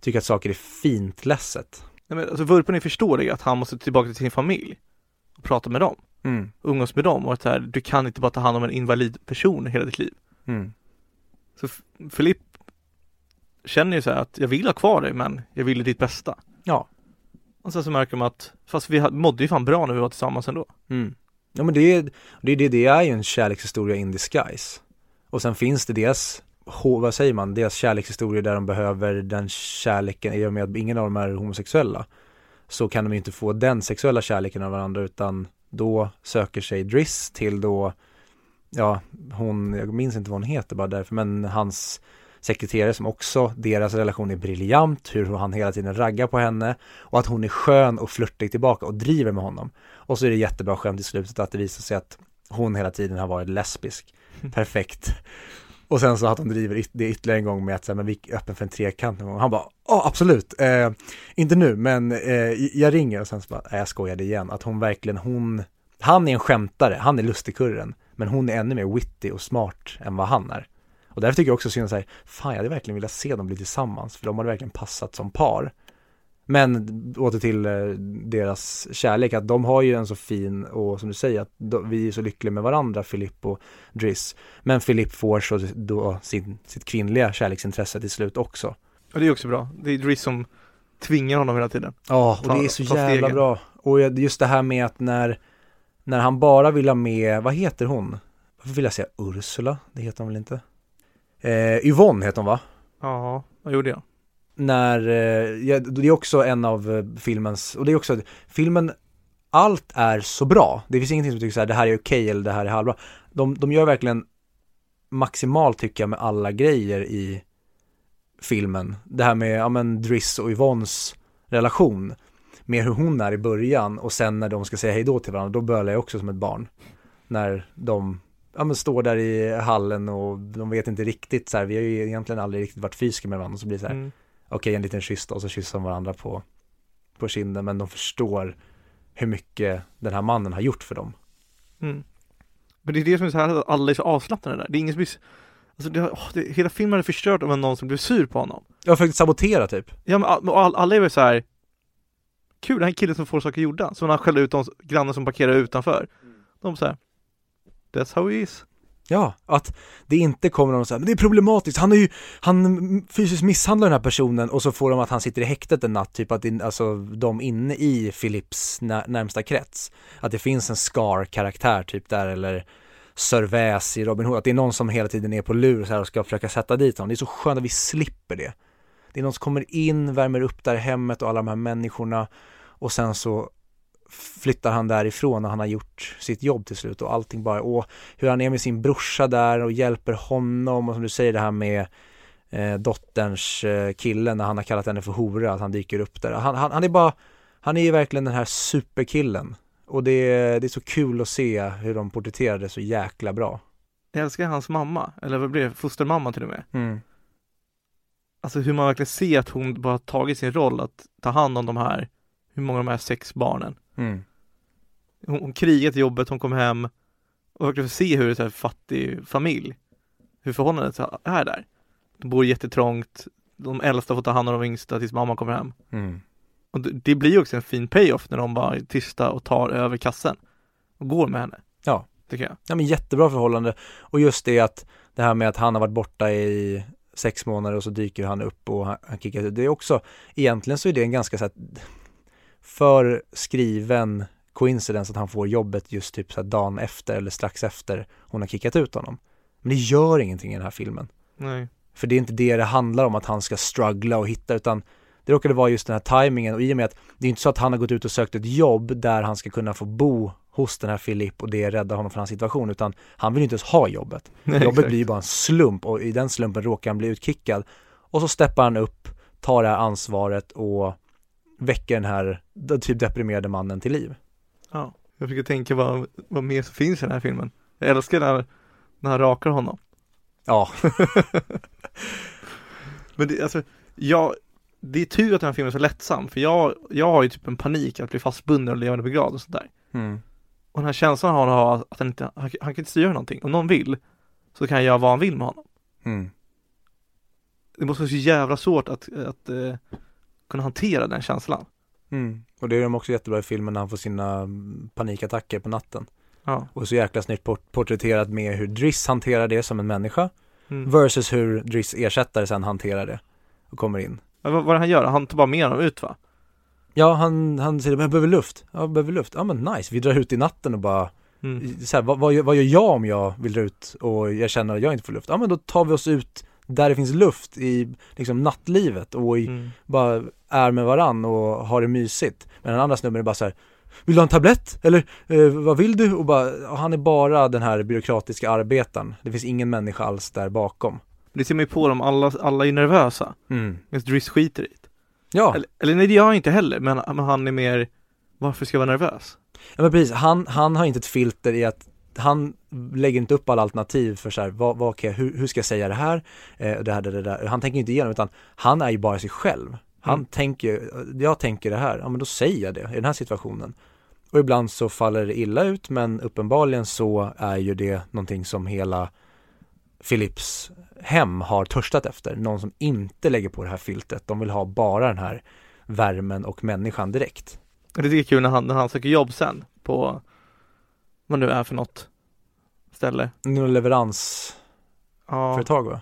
tycker att saker är fint ledset. Nej, men alltså vurpan är förståelig att han måste tillbaka till sin familj och prata med dem, Mm. umgås med dem och att här, du kan inte bara ta hand om en invalid person hela ditt liv. Mm. Så F- Filip känner ju så här att jag vill ha kvar dig men jag vill ditt bästa. Ja. Och sen så märker de att, fast vi mådde ju fan bra när vi var tillsammans ändå. Mm. Ja men det är, det, det, det är ju en kärlekshistoria in disguise. Och sen finns det ho- vad säger man, deras kärlekshistoria där de behöver den kärleken, i och med att ingen av dem är homosexuella. Så kan de ju inte få den sexuella kärleken av varandra utan då söker sig Driss till då, ja hon, jag minns inte vad hon heter bara därför, men hans sekreterare som också, deras relation är briljant, hur han hela tiden raggar på henne och att hon är skön och flörtig tillbaka och driver med honom. Och så är det jättebra skämt i slutet att det visar sig att hon hela tiden har varit lesbisk. [LAUGHS] Perfekt. Och sen så att hon driver det ytterligare en gång med att säga, men vi är öppen för en trekant någon gång. Han bara, ja absolut, eh, inte nu, men eh, jag ringer och sen så bara, nej jag skojade igen. Att hon verkligen, hon, han är en skämtare, han är lustigkurren, men hon är ännu mer witty och smart än vad han är. Och därför tycker jag också synd så här, fan jag hade verkligen velat se dem bli tillsammans, för de hade verkligen passat som par. Men åter till eh, deras kärlek, att de har ju en så fin och som du säger, att de, vi är så lyckliga med varandra, Filip och Driss. Men Filip får så då sin, sitt kvinnliga kärleksintresse till slut också. Och det är också bra. Det är Driss som tvingar honom hela tiden. Ja, och Ta- det är så jävla stegen. bra. Och just det här med att när, när han bara vill ha med, vad heter hon? Varför vill jag säga Ursula? Det heter hon väl inte? Eh, Yvonne heter hon va? Ja, vad gjorde jag? När, eh, ja, det är också en av eh, filmens, och det är också, filmen, allt är så bra. Det finns ingenting som tycker så här, det här är okej eller det här är halvbra. De, de gör verkligen maximalt tycker jag med alla grejer i filmen. Det här med, ja men Driss och Yvonnes relation. Med hur hon är i början och sen när de ska säga hej då till varandra, då bölar jag också som ett barn. När de ja, men står där i hallen och de vet inte riktigt så här, vi har ju egentligen aldrig riktigt varit fysiska med varandra och så blir det så här, Mm okej en liten kyss då, och så kysser de varandra på, på kinden men de förstår hur mycket den här mannen har gjort för dem. Mm. Men det är det som är så här, att alla är så avslappnade där. Det är ingen som blir, alltså det, åh, det, hela filmen är förstörd av någon som blev sur på honom. Jag har försökt sabotera typ. Ja men all, all, alla är väl så här kul, den här killen som får saker gjorda. Så när han skäller ut de grannen som parkerar utanför. De så här, that's how he is. Ja, att det inte kommer någon så här, men det är problematiskt, han är ju, han fysiskt misshandlar den här personen och så får de att han sitter i häktet en natt, typ att det, alltså de inne i Philips när, närmsta krets, att det finns en Scar-karaktär typ där eller Sir Väs i Robin Hood, att det är någon som hela tiden är på lur så här och ska försöka sätta dit honom. Det är så skönt att vi slipper det. Det är någon som kommer in, värmer upp där hemmet och alla de här människorna och sen så flyttar han därifrån när han har gjort sitt jobb till slut och allting bara, och hur han är med sin brorsa där och hjälper honom och som du säger det här med eh, dotterns eh, kille när han har kallat henne för hora, att han dyker upp där. Han, han, han är bara, han är ju verkligen den här superkillen och det, är- det är så kul att se hur de porträtterar det så jäkla bra. Jag älskar hans mamma, eller vad blir det, fostermamma till och med. Mm. Alltså hur man verkligen ser att hon bara tagit sin roll att ta hand om de här, hur många av de här sex barnen. Mm. Hon, hon krigat i jobbet, hon kom hem och verkligen se hur det är så här fattig familj, hur förhållandet är där. De bor jättetrångt, de äldsta får ta hand om de yngsta tills mamma kommer hem. Mm. Och det, det blir också en fin payoff när de bara är tysta och tar över kassen och går med henne. Ja. tycker jag. Ja men jättebra förhållande och just det att det här med att han har varit borta i sex månader och så dyker han upp och han, han kickar ut. Det är också, egentligen så är det en ganska så här för skriven coincidence att han får jobbet just typ så dagen efter eller strax efter hon har kickat ut honom. Men det gör ingenting i den här filmen. Nej. För det är inte det det handlar om att han ska struggla och hitta utan det råkade vara just den här tajmingen och i och med att det är inte så att han har gått ut och sökt ett jobb där han ska kunna få bo hos den här Filip och det räddar honom från hans situation utan han vill inte ens ha jobbet. [LAUGHS] Nej, jobbet exakt. blir ju bara en slump och i den slumpen råkar han bli utkickad och så steppar han upp, tar det här ansvaret och väcker den här typ deprimerade mannen till liv. Ja. Jag försöker tänka vad, vad mer som finns i den här filmen. Jag älskar när, när han rakar honom. Ja, [LAUGHS] Men det, alltså, jag, det är tur att den här filmen är så lättsam, för jag, jag har ju typ en panik att bli fastbunden och levande begravd och sådär. mm. Och den här känslan han har att han inte, han, han kan inte styra någonting. Om någon vill, så kan jag göra vad han vill med honom. Mm. Det måste vara så jävla svårt att, att eh, kunna hantera den känslan. Mm. Och det är de också jättebra i filmen när han får sina mm, panikattacker på natten. Ja. Och så jäkla snyggt port- porträtterat med hur Driss hanterar det som en människa Mm. versus hur Driss ersättare sen hanterar det och kommer in. Men vad, vad han gör? Han tar bara med honom ut va? Ja, han, han säger jag behöver luft. Ja, jag behöver luft. Ja men nice, vi drar ut i natten och bara Mm. så här, vad, vad, gör- vad gör jag om jag vill dra ut och jag känner att jag inte får luft? Ja men då tar vi oss ut där det finns luft i liksom nattlivet och i, Mm. bara är med varann och har det mysigt. Men den andra snubben är bara så här Vill du ha en tablett? Eller eh, vad vill du? Och bara, och han är bara den här byråkratiska arbetaren. Det finns ingen människa alls där bakom. Det ser man ju på dem, alla, alla är nervösa. Mm. Medan Driss skiter i det. Ja, Eller, eller nej det gör han inte heller, men, men han är mer Varför ska jag vara nervös? ja men precis. Han, han har inte ett filter i att han lägger inte upp alla alternativ för så här, vad, vad, okej, hur, hur ska jag säga det här? Eh, det här, det, det där. Han tänker inte igenom utan han är ju bara sig själv. Han Mm. tänker, jag tänker det här, ja men då säger jag det i den här situationen. Och ibland så faller det illa ut men uppenbarligen så är ju det någonting som hela Philips hem har törstat efter. Någon som inte lägger på det här filtret. De vill ha bara den här värmen och människan direkt. Det är kul när han, när han söker jobb sen på Vad nu är för något ställe Någon leveransföretag Ja, va?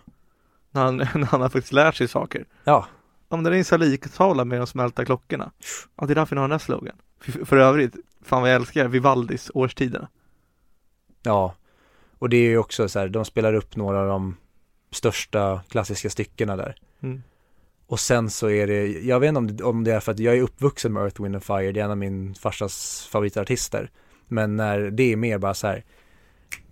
när han, [LAUGHS] när han har faktiskt lärt sig saker Ja. Men det är en saliktavla med de smälta klockorna Ja det är därför ni har den här slogan för, för övrigt, fan vad jag älskar Vivaldis årstiderna Ja, och det är ju också så här, de spelar upp några av de största klassiska styckena där. mm. Och sen så är det, jag vet inte om det, om det är för att jag är uppvuxen med Earth, Wind and Fire, det är en av min farsas favoritartister. Men när det är mer bara så här,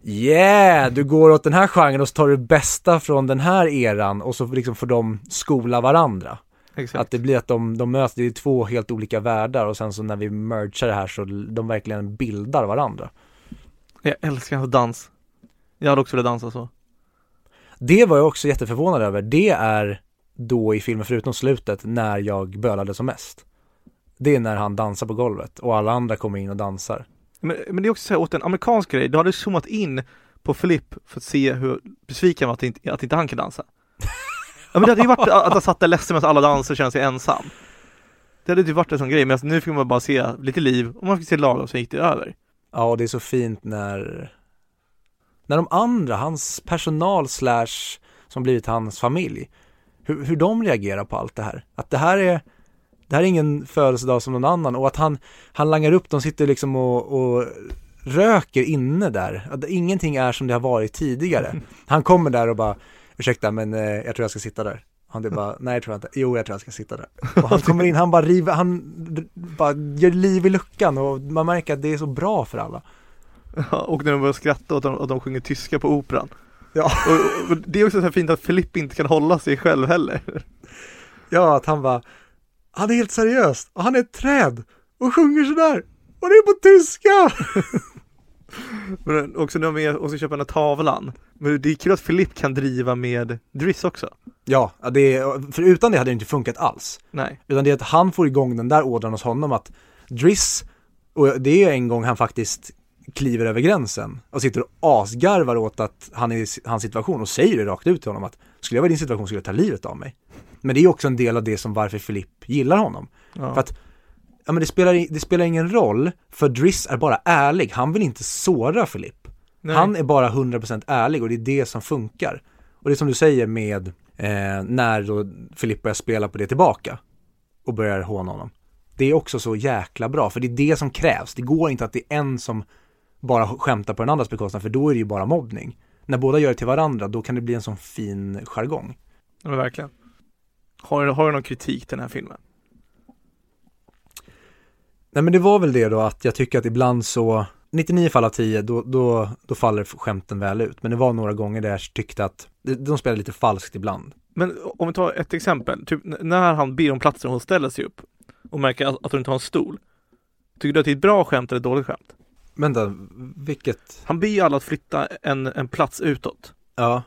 yeah, du går åt den här genren och så tar du bästa från den här eran och så liksom får de skola varandra. Exakt Att det blir att de, de möts, det är två helt olika världar och sen så när vi mergar det här så de verkligen bildar varandra. Jag älskar hans dans Jag hade också velat dansa så Det var jag också jätteförvånad över. Det är då i filmen, förutom slutet, när jag bölade som mest. Det är när han dansar på golvet och alla andra kommer in och dansar. Men, men det är också så här, åt en amerikansk grej, du hade zoomat in på Filip för att se hur besviken han var att inte, att inte han kan dansa. [LAUGHS] Ja men det hade ju varit att han satt där ledsen medan alla dansar och kände sig ensam. Det hade ju varit en sån grej, men nu fick man bara se lite liv och man fick se lagom så gick det över. Ja, och det är så fint när när de andra, hans personal slash som blivit hans familj, hur, hur de reagerar på allt det här. Att det här är det här är ingen födelsedag som någon annan och att han, han langar upp, de sitter liksom och, och röker inne där. Att ingenting är som det har varit tidigare. [LAUGHS] Han kommer där och bara, ursäkta men eh, jag tror jag ska sitta där. Han är bara, [LAUGHS] nej jag tror jag inte, jo jag tror jag ska sitta där. [LAUGHS] Och han kommer in, han bara river, han bara gör liv i luckan och man märker att det är så bra för alla. Ja, och när de börjar skratta åt att de, att de sjunger tyska på operan Ja. och, och det är också så här fint att Filip inte kan hålla sig själv heller Ja, att han bara, han är helt seriös och han är ett träd och sjunger sådär och det är på tyska! [LAUGHS] Men också när och så köper den här tavlan Men det är kul att Filip kan driva med Driss också Ja, det är, för utan det hade det inte funkat alls. Nej Utan det är att han får igång den där ådran hos honom att Driss, och det är en gång han faktiskt kliver över gränsen och sitter och asgarvar åt att han är i hans situation och säger det rakt ut till honom att skulle jag vara i din situation skulle jag ta livet av mig. Men det är också en del av det som varför Filip gillar honom. ja. För att Ja men det spelar, det spelar ingen roll, för Driss är bara ärlig. Han vill inte såra Filip. Nej. Han är bara 100% ärlig och det är det som funkar. Och det är som du säger med eh, när då Filip börjar spela på det tillbaka och börjar håna honom. Det är också så jäkla bra, för det är det som krävs. Det går inte att det är en som bara skämtar på den andras bekostnad, för då är det ju bara mobbning. När båda gör det till varandra, då kan det bli en sån fin jargong. Ja, verkligen. Har, du- har du någon kritik till den här filmen? Nej men det var väl det då att jag tycker att ibland så 99 fall av 10 då, då, då faller skämten väl ut. Men det var några gånger där jag tyckte att de, de spelade lite falskt ibland. Men om vi tar ett exempel, typ när han ber om platser och hon ställer sig upp och märker att, hon inte har en stol. Tycker du att det är ett bra skämt eller ett dåligt skämt? Vänta, vilket? Han ber ju alla att flytta en, en plats utåt. Ja,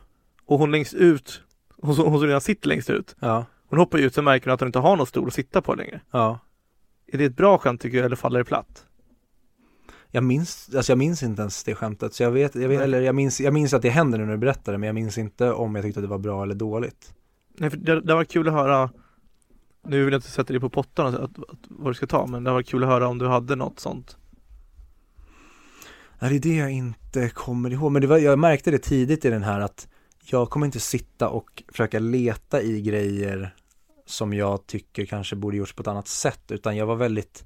Och hon längst ut, hon som redan sitter längst ut. ja, Hon hoppar ut så märker hon att hon inte har någon stol att sitta på längre. ja. Är det ett bra skämt tycker du eller faller det platt? Jag minns, alltså jag minns inte ens det skämtet. Så jag vet, jag vet eller jag minns, jag minns att det händer nu när du berättar det, men jag minns inte om jag tyckte att det var bra eller dåligt. Nej, för det, det var kul att höra Nu vill jag inte sätta dig på pottan säga att, att, vad du ska ta men det var kul att höra om du hade något sånt Nej, det är det jag inte kommer ihåg. Men var, jag märkte det tidigt i den här att jag kommer inte sitta och försöka leta i grejer som jag tycker kanske borde gjorts på ett annat sätt. Utan jag var väldigt,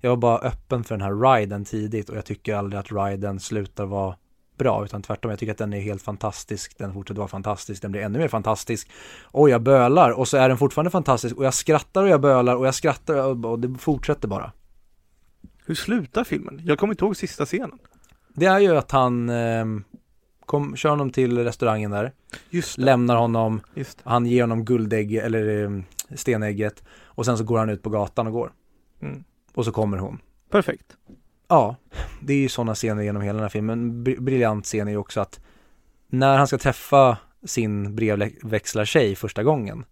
jag var bara öppen för den här riden tidigt och jag tycker aldrig att riden slutar vara bra. Utan tvärtom, jag tycker att den är helt fantastisk. Den fortsätter vara fantastisk, den blir ännu mer fantastisk. Och jag bölar och så är den fortfarande fantastisk och jag skrattar och jag bölar och jag skrattar och, det fortsätter bara. Hur slutar filmen? Jag kommer inte ihåg sista scenen Det är ju att han ehm, kom, kör honom till restaurangen där, Just det, lämnar honom, just det. han ger honom guldägg eller ehm, stenägget och sen så går han ut på gatan och går. Mm. Och så kommer hon. Perfekt Ja, det är ju sådana scener genom hela den här filmen. Br- briljant scen är ju också att när han ska träffa sin brevväxlartjej första gången,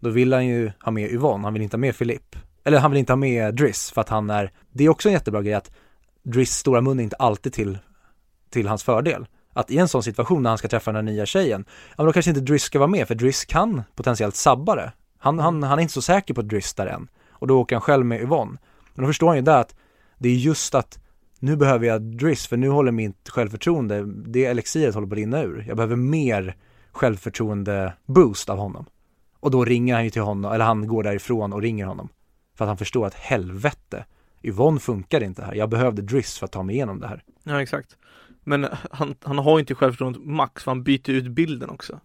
då vill han ju ha med Yvonne, han vill inte ha med Philip. Eller han vill inte ha med Driss för att han är, det är också en jättebra grej att Driss stora mun är inte alltid till, till hans fördel. Att i en sån situation när han ska träffa den här nya tjejen, ja men då kanske inte Driss ska vara med för Driss kan potentiellt sabba det. Han, han, han är inte så säker på Driss där än. Och då åker han själv med Yvonne. Men då förstår han ju där att det är just att nu behöver jag Driss för nu håller mitt självförtroende, det elixiret håller på att rinna ur. Jag behöver mer självförtroende boost av honom. Och då ringer han ju till honom, eller han går därifrån och ringer honom. För att han förstår att helvete, Yvonne funkar inte här. Jag behövde Driss för att ta mig igenom det här. Ja exakt men han, han har ju inte självförtroendet max för han byter ut bilden också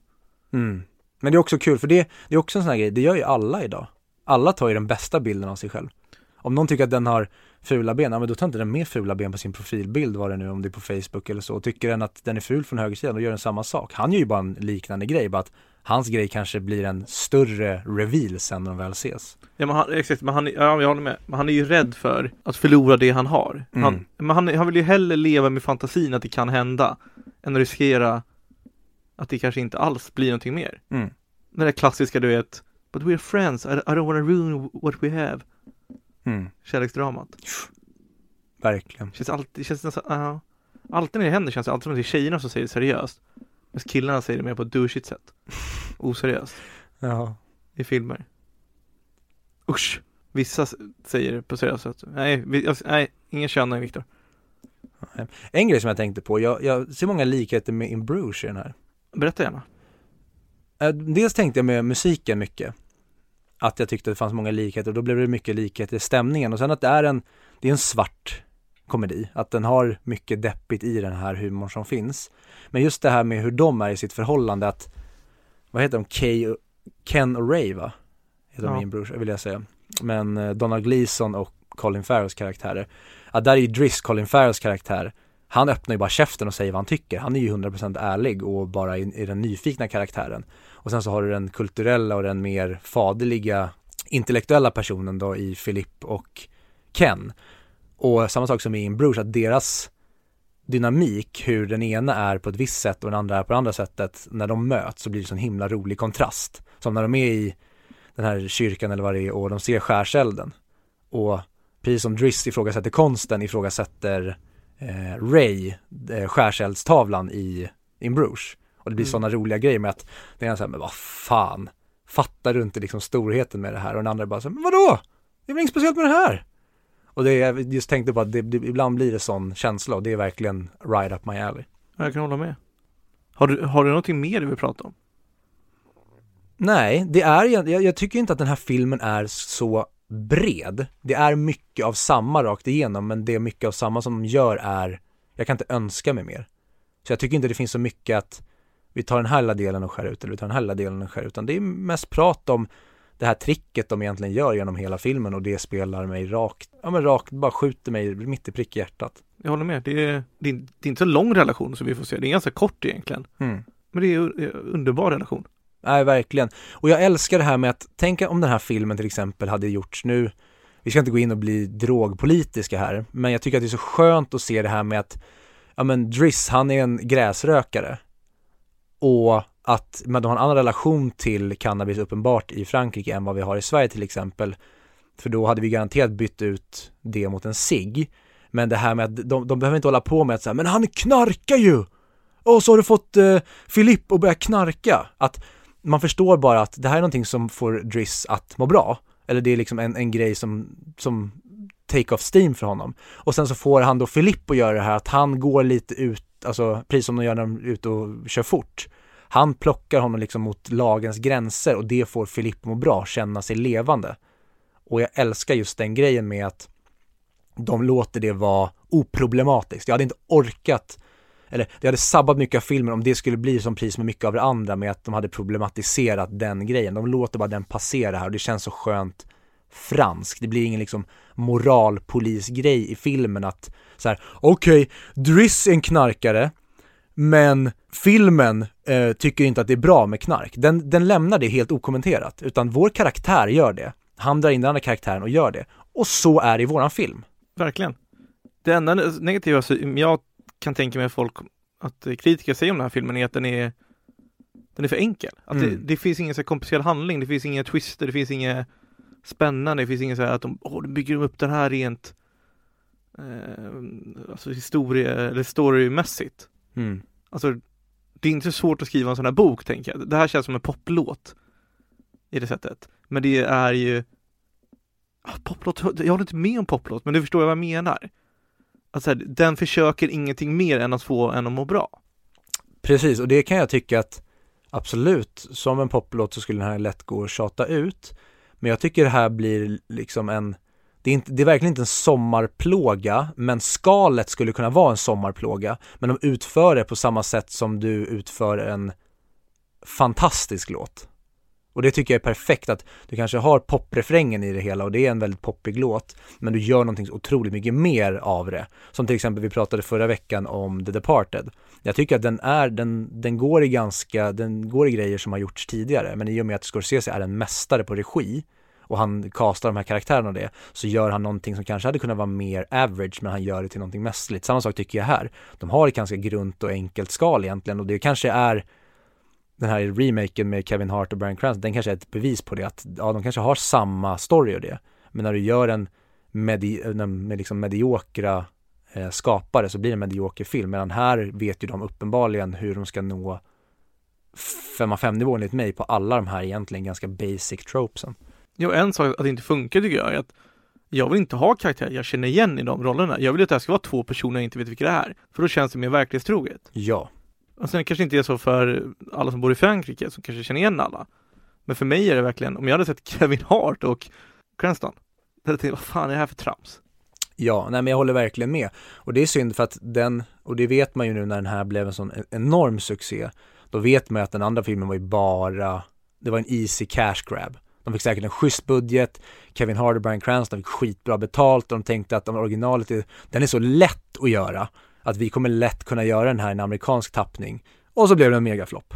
Mm. Men det är också kul för det, det är också en sån här grej, det gör ju alla idag. Alla tar ju den bästa bilden av sig själv. Om någon tycker att den har fula ben, ja men då tar inte den med fula ben på sin profilbild, vad det nu om det är på Facebook eller så. Tycker den att den är ful från högersidan, då gör den samma sak. Han gör ju bara en liknande grej, bara att hans grej kanske blir en större reveal sen när de väl ses. Ja men han, exakt, men han, är- ja jag håller med Men han är ju rädd för att förlora det han har han, Mm. Men han, han vill ju hellre leva med fantasin att det kan hända Än att riskera Att det kanske inte alls blir någonting mer Mm. Det där klassiska du vet But we're friends, I, I don't wanna ruin what we have Mm. Kärleksdramat. Verkligen. Känns alltid, känns nästan, ja. Alltid när det händer känns det alltid som att det är tjejerna som säger det seriöst. Medan killarna säger det mer på ett douchigt sätt. Oseriöst. Ja. i filmer. Usch! Vissa säger det på seriöst sätt. Nej, vi, nej ingen könning Viktor. En grej som jag tänkte på, jag, jag ser många likheter med In Bruges i den här. Berätta gärna. Eh, Dels tänkte jag med musiken mycket. Att jag tyckte det fanns många likheter och då blev det mycket likheter i stämningen och sen att det är en, det är en svart komedi. Att den har mycket deppigt i den här humorn som finns. Men just det här med hur de är i sitt förhållande att, vad heter de, Kay, Ken och Ray va? Heter de Ja. i min brors, vill jag säga. Men eh, Donald Gleason och Colin Farrells karaktärer. Att där är ju Driss, Colin Farrells karaktär, han öppnar ju bara käften och säger vad han tycker. Han är ju 100% ärlig och bara i, i den nyfikna karaktären. Och sen så har du den kulturella och den mer faderliga intellektuella personen då i Philip och Ken. Och samma sak som i In Bruges, att deras dynamik, hur den ena är på ett visst sätt och den andra är på det andra sättet, när de möts så blir det så en himla rolig kontrast. Som när de är i den här kyrkan eller vad det är och de ser skärselden. Och precis som Driss ifrågasätter konsten ifrågasätter eh, Ray eh, skärseldstavlan i In Bruges. Och det blir Mm. sådana roliga grejer med att är så här, men vad fan, fattar du inte liksom storheten med det här? Och den andra bara så men vadå? Det är väl inget speciellt med det här? Och det är, jag just tänkte på att det, det, ibland blir det sån känsla och det är verkligen right up my alley. Jag kan hålla med. Har du, har du någonting mer du vill prata om? Nej, det är, jag, jag tycker inte att den här filmen är så bred. Det är mycket av samma rakt igenom, men det är mycket av samma som de gör är, jag kan inte önska mig mer. Så jag tycker inte det finns så mycket att vi tar den här lilla delen och skär ut eller vi tar den här lilla delen och skär ut, utan det är mest prat om det här tricket de egentligen gör genom hela filmen och det spelar mig rakt, ja men rakt, bara skjuter mig mitt i prick i hjärtat. Jag håller med. Det är, det är, det är inte så lång relation som vi får se. Det är ganska kort egentligen. Mm. Men det är en underbar relation. Nej, verkligen. Och jag älskar det här med att, tänka om den här filmen till exempel hade gjorts nu, vi ska inte gå in och bli drogpolitiska här, men jag tycker att det är så skönt att se det här med att, ja men Driss, han är en gräsrökare. Och att man har en annan relation till cannabis uppenbart i Frankrike än vad vi har i Sverige till exempel. För då hade vi garanterat bytt ut det mot en cigg. Men det här med att de, de behöver inte hålla på med att säga, men han knarkar ju! Och så har du fått eh, Filipp att börja knarka. Att man förstår bara att det här är någonting som får Driss att må bra. Eller det är liksom en, en grej som, som take off steam för honom. Och sen så får han då Filip att göra det här att han går lite ut, alltså precis som de gör när de är ute och kör fort. Han plockar honom liksom mot lagens gränser och det får Filip må bra, känna sig levande. Och jag älskar just den grejen med att de låter det vara oproblematiskt. Jag hade inte orkat eller det hade sabbat mycket av filmen om det skulle bli som pris med mycket av det andra med att de hade problematiserat den grejen. De låter bara den passera här och det känns så skönt franskt. Det blir ingen liksom moralpolisgrej i filmen att så här, okej, okay, Driss är en knarkare, men filmen eh, tycker inte att det är bra med knark. Den, den lämnar det helt okommenterat, utan vår karaktär gör det. Han drar in den andra karaktären och gör det. Och så är det i våran film. Verkligen. Det enda negativa som mm, jag kan tänka mig folk, att kritiker säger om den här filmen är att den är den är för enkel. Att mm. det, det, finns ingen så komplicerad handling, det finns inga twister, det finns inget spännande, det finns inget så här att de, åh, de bygger upp den här rent eh, alltså historie eller storymässigt. Mm. Alltså det är inte så svårt att skriva en sån här bok tänker jag. Det här känns som en poplåt i det sättet. Men det är ju ah, poplåt, jag håller inte med om poplåt, men du förstår vad jag menar. Alltså den försöker ingenting mer än att få en att må bra. Precis, och det kan jag tycka att absolut, som en poplåt så skulle den här lätt gå att tjata ut. Men jag tycker det här blir liksom en det är, inte, det är verkligen inte en sommarplåga, men skalet skulle kunna vara en sommarplåga. Men de utför det på samma sätt som du utför en fantastisk låt. Och det tycker jag är perfekt att du kanske har poprefrängen i det hela och det är en väldigt poppig låt, men du gör någonting otroligt mycket mer av det. Som till exempel vi pratade förra veckan om The Departed. Jag tycker att den är, den, den går i ganska, den går i grejer som har gjorts tidigare, men i och med att Scorsese är en mästare på regi och han kastar de här karaktärerna och det, så gör han någonting som kanske hade kunnat vara mer average, men han gör det till någonting mästerligt. Samma sak tycker jag här. De har ett ganska grunt och enkelt skal egentligen och det kanske är den här remaken med Kevin Hart och Bryan Cranston, den kanske är ett bevis på det att ja, de kanske har samma story och det. Men när du gör en medi med liksom mediokra eh, skapare så blir det en medioker film. Medan här vet ju de uppenbarligen hur de ska nå 5 av 5 nivån enligt mig på alla de här egentligen ganska basic tropesen. Ja, en sak att det inte funkar tycker jag är att jag vill inte ha karaktärer jag känner igen i de rollerna. Jag vill att det här ska vara två personer jag inte vet vilka det är. För då känns det mer verklighetstroget. Ja. Alltså, och sen kanske inte är så för alla som bor i Frankrike som kanske känner igen alla. Men för mig är det verkligen, om jag hade sett Kevin Hart och Cranston, då hade jag tänkt, vad fan är det här för trams? Ja, nej men jag håller verkligen med. Och det är synd för att den, och det vet man ju nu när den här blev en sån e-, enorm succé, då vet man ju att den andra filmen var ju bara, det var en easy cash grab. De fick säkert en schysst budget, Kevin Hart och Bryan Cranston fick skitbra betalt och de tänkte att originalet, är, den är så lätt att göra att vi kommer lätt kunna göra den här i en amerikansk tappning. Och så blev det en megaflopp.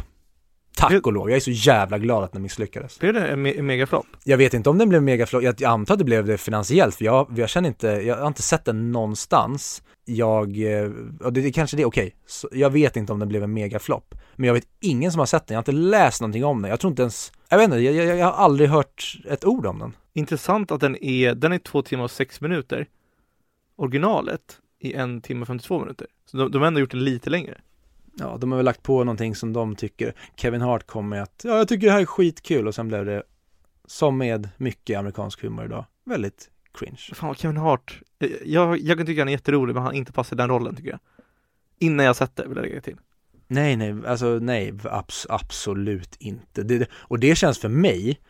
Tack och lov, jag är så jävla glad att den misslyckades. Blev det en, me megaflopp? Jag vet inte om den blev megaflopp, jag, antar att det blev det finansiellt för jag, jag känner inte, jag har inte sett den någonstans. Jag, eh, och det, det kanske det är okej, okay. jag vet inte om den blev en megaflopp. Men jag vet ingen som har sett den, jag har inte läst någonting om den, jag tror inte ens, jag vet inte, jag, jag, jag har aldrig hört ett ord om den. Intressant att den är, den är två timmar och sex minuter. Originalet i en timme och 52 minuter. Så de, de har ändå gjort den lite längre. Ja, de har väl lagt på någonting som de tycker. Kevin Hart kom med att, ja, jag tycker det här är skitkul och sen blev det, som med mycket amerikansk humor idag, väldigt cringe. Fan Kevin Hart, jag, jag kan tycka han är jätterolig men han inte passar den rollen tycker jag. Innan jag sett det vill jag lägga till. Nej, nej, alltså nej, abs absolut inte. Det, och det känns för mig,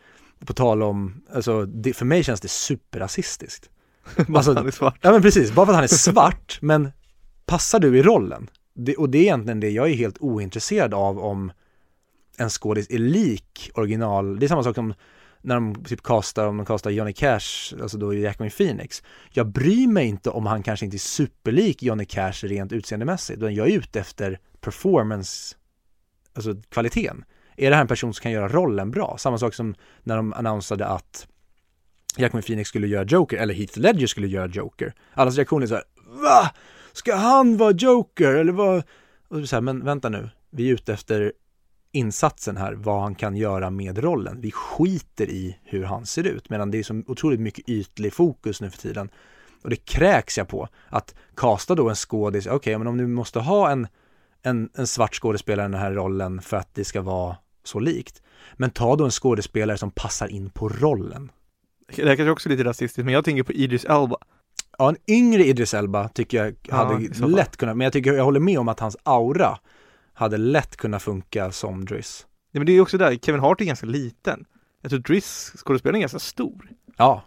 på tal om, alltså det, för mig känns det superrasistiskt. [LAUGHS] Alltså, han är svart. Ja men precis, bara för att han är svart, [LAUGHS] men passar du i rollen? Det, och det är egentligen det jag är helt ointresserad av om en skådis är lik original. Det är samma sak som när de typ castar, om de castar Johnny Cash, alltså då Jackman Phoenix. Jag bryr mig inte om han kanske inte är superlik Johnny Cash rent utseendemässigt, utan jag är ute efter performance, alltså kvaliteten. Är det här en person som kan göra rollen bra? Samma sak som när de annonsade att Jackman Phoenix skulle göra Joker, eller Heath Ledger skulle göra Joker. Allas reaktion är så här, va? Ska han vara Joker? Eller vad? Och så här, men vänta nu, vi är ute efter insatsen här, vad han kan göra med rollen. Vi skiter i hur han ser ut, medan det är så otroligt mycket ytlig fokus nu för tiden. Och det kräks jag på, att kasta då en skådis, okej, okay, men om du måste ha en, en, en svart skådespelare i den här rollen för att det ska vara så likt, men ta då en skådespelare som passar in på rollen. Det här kanske också är lite rasistiskt, men jag tänker på Idris Elba. Ja, en yngre Idris Elba tycker jag hade ja, lätt kunnat, men jag tycker, jag håller med om att hans aura hade lätt kunnat funka som Driss. Ja, men det är också där, Kevin Hart är ganska liten. Jag tror Driss skådespelaren är ganska stor. Ja.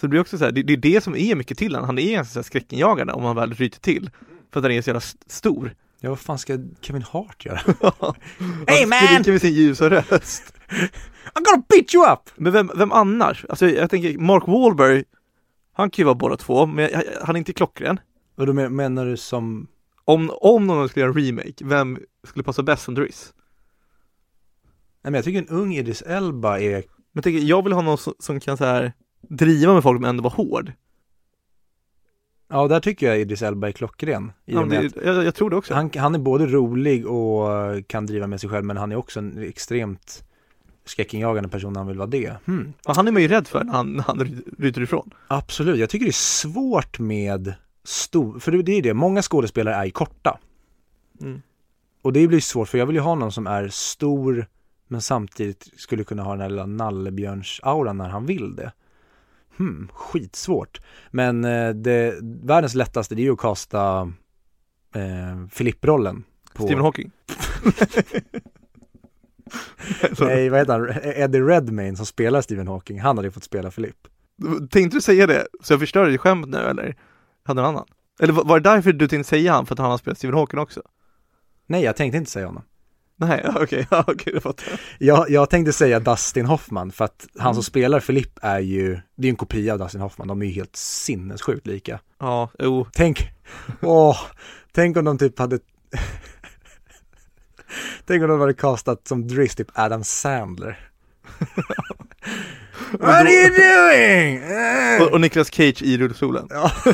Så det blir också så här, det, det är det som är mycket till han. Han är ganska skräckinjagande om han väl ryter till. För att han är så jävla stor. Ja, vad fan ska Kevin Hart göra? [LAUGHS] hey man! Han med sin ljusa röst. I'm gonna beat you up! Men vem, vem annars? Alltså jag tänker, Mark Wahlberg, han kan ju vara båda två, men han är inte klockren. Och då menar du som om, om någon skulle göra en remake, vem skulle passa bäst som Driss? Nej men jag tycker en ung Idris Elba är Men jag tänker, jag vill ha någon som, som kan så här driva med folk men ändå vara hård Ja, där tycker jag Idris Elba är klockren. I ja, det, jag, jag, tror det också. Han, han är både rolig och kan driva med sig själv, men han är också en extremt skräckinjagande person han vill vara det. Hmm. Han är man ju rädd för när han, han ryter ifrån. Absolut, jag tycker det är svårt med stor, för det är det, många skådespelare är korta. Mm. Och det blir svårt för jag vill ju ha någon som är stor men samtidigt skulle kunna ha den här lilla nallebjörns-auran när han vill det. Hmm, skitsvårt. Men eh, det, världens lättaste det är ju att kasta eh, Filip-rollen på Stephen Hawking? [LAUGHS] [LAUGHS] Nej, vad heter han? Eddie Redmayne som spelar Stephen Hawking, han hade ju fått spela Filip. Tänkte du säga det? Så jag förstör ditt skämt nu eller? Hade en annan? Eller var det därför du tänkte säga han, för att han har spelat Stephen Hawking också? Nej, jag tänkte inte säga honom. Nej, [LAUGHS] okej, okay, ja, okay, jag fattar. Jag, jag tänkte säga Dustin Hoffman, för att han mm. som spelar Filip är ju, det är en kopia av Dustin Hoffman, de är ju helt sinnessjukt lika. Ja, jo. Tänk, åh, tänk om de typ hade Tänk om de hade castat som Driss, typ Adam Sandler. [LAUGHS] What are you doing? och, och Nicolas Cage i rullstolen. Ja. [LAUGHS]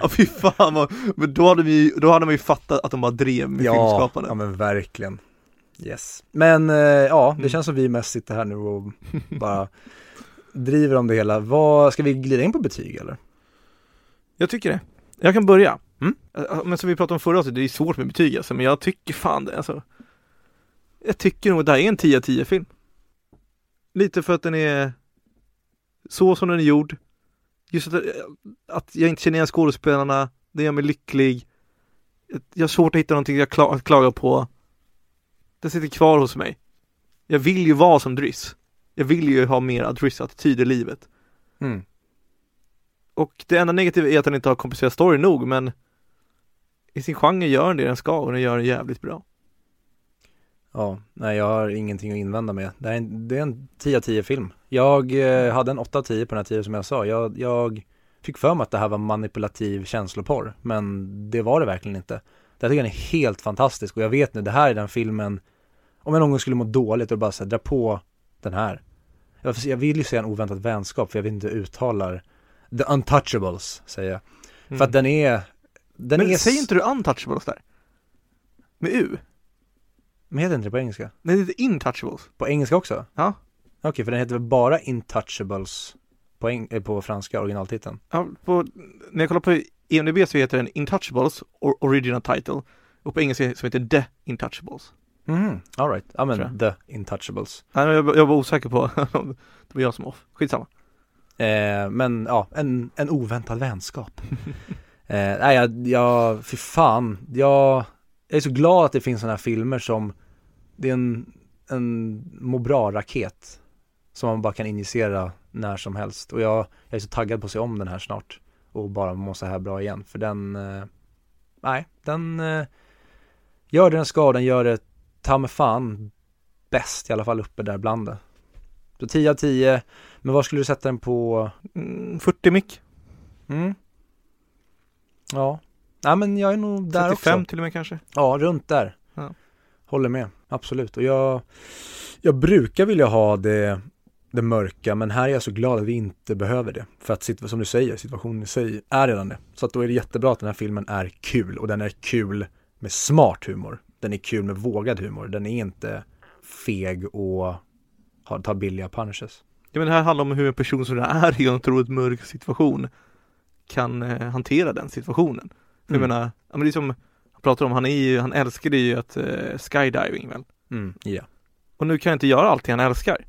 ja fy fan vad, men då hade, vi, då hade man ju fattat att de bara drev med ja, filmskapandet. Ja men verkligen. Yes. Men eh, ja, det mm. känns som vi mest sitter här nu och bara driver om det hela. Vad, ska vi glida in på betyg eller? Jag tycker det. Jag kan börja. Mm? Men som vi pratade om förra avsnittet, det är svårt med betyg alltså, men jag tycker fan det alltså. Jag tycker nog att det här är en 10 av 10 film. Lite för att den är så som den är gjord. Just att, att jag inte känner igen skådespelarna, det gör mig lycklig. Jag har svårt att hitta någonting jag kla att klaga på. Det sitter kvar hos mig. Jag vill ju vara som Driss. Jag vill ju ha mer Driss-attityd i livet. Mm. Och det enda negativa är att den inte har komplicerad story nog, men i sin genre gör den det den ska och den gör den jävligt bra. Ja, nej jag har ingenting att invända med. Det är en, det är en 10 av 10 film. Jag eh, hade en 8 av 10 på den här tiden som jag sa. Jag, jag fick för mig att det här var manipulativ känsloporr, men det var det verkligen inte. Det här tycker jag är helt fantastisk och jag vet nu, det här är den filmen, om jag någon gång skulle må dåligt och bara här, dra på den här. Jag, jag vill ju säga en oväntad vänskap, för jag vet inte hur uttalar The Untouchables, säger jag. Mm. För att den är, den men är... säger inte du Untouchables där? Med U? Men heter inte det på engelska? Nej, det heter Intouchables. På engelska också? Ja. Okej, okay, för den heter väl bara Intouchables på, eng- eh, på franska originaltiteln? Ja, på, när jag kollar på IMDB så heter den Intouchables or Original Title och på engelska så heter det The Intouchables. Mhm, alright, ja men The Intouchables. Nej, jag, jag var osäker på, [LAUGHS] det var jag som off, skitsamma. Eh, men ja, en, en oväntad vänskap. [LAUGHS] Eh, nej, jag, jag, fy fan, jag, jag är så glad att det finns sådana här filmer som, det är en, en må bra-raket som man bara kan injicera när som helst. Och jag, jag är så taggad på att se om den här snart och bara må så här bra igen. För den, eh, nej, den eh, gör det den ska, den gör det ta mig fan bäst i alla fall uppe där bland det. Så 10 av 10, men vad skulle du sätta den på? Mm, 40 mick. Mm. Ja, nej men jag är nog där 35 också. till och med kanske. Ja, runt där. Ja. Håller med, absolut. Och jag, jag brukar vilja ha det, det mörka, men här är jag så glad att vi inte behöver det. För att, som du säger, situationen i sig är redan det. Så att då är det jättebra att den här filmen är kul. Och den är kul med smart humor. Den är kul med vågad humor. Den är inte feg och har, tar billiga punches. Ja, men det här handlar om hur en person som är i en otroligt mörk situation kan eh, hantera den situationen. Mm. Jag menar, ja, men det är som han pratar om, han är ju, han älskade ju att eh, skydiving väl? Mm, ja. Och nu kan jag inte göra allt han älskar.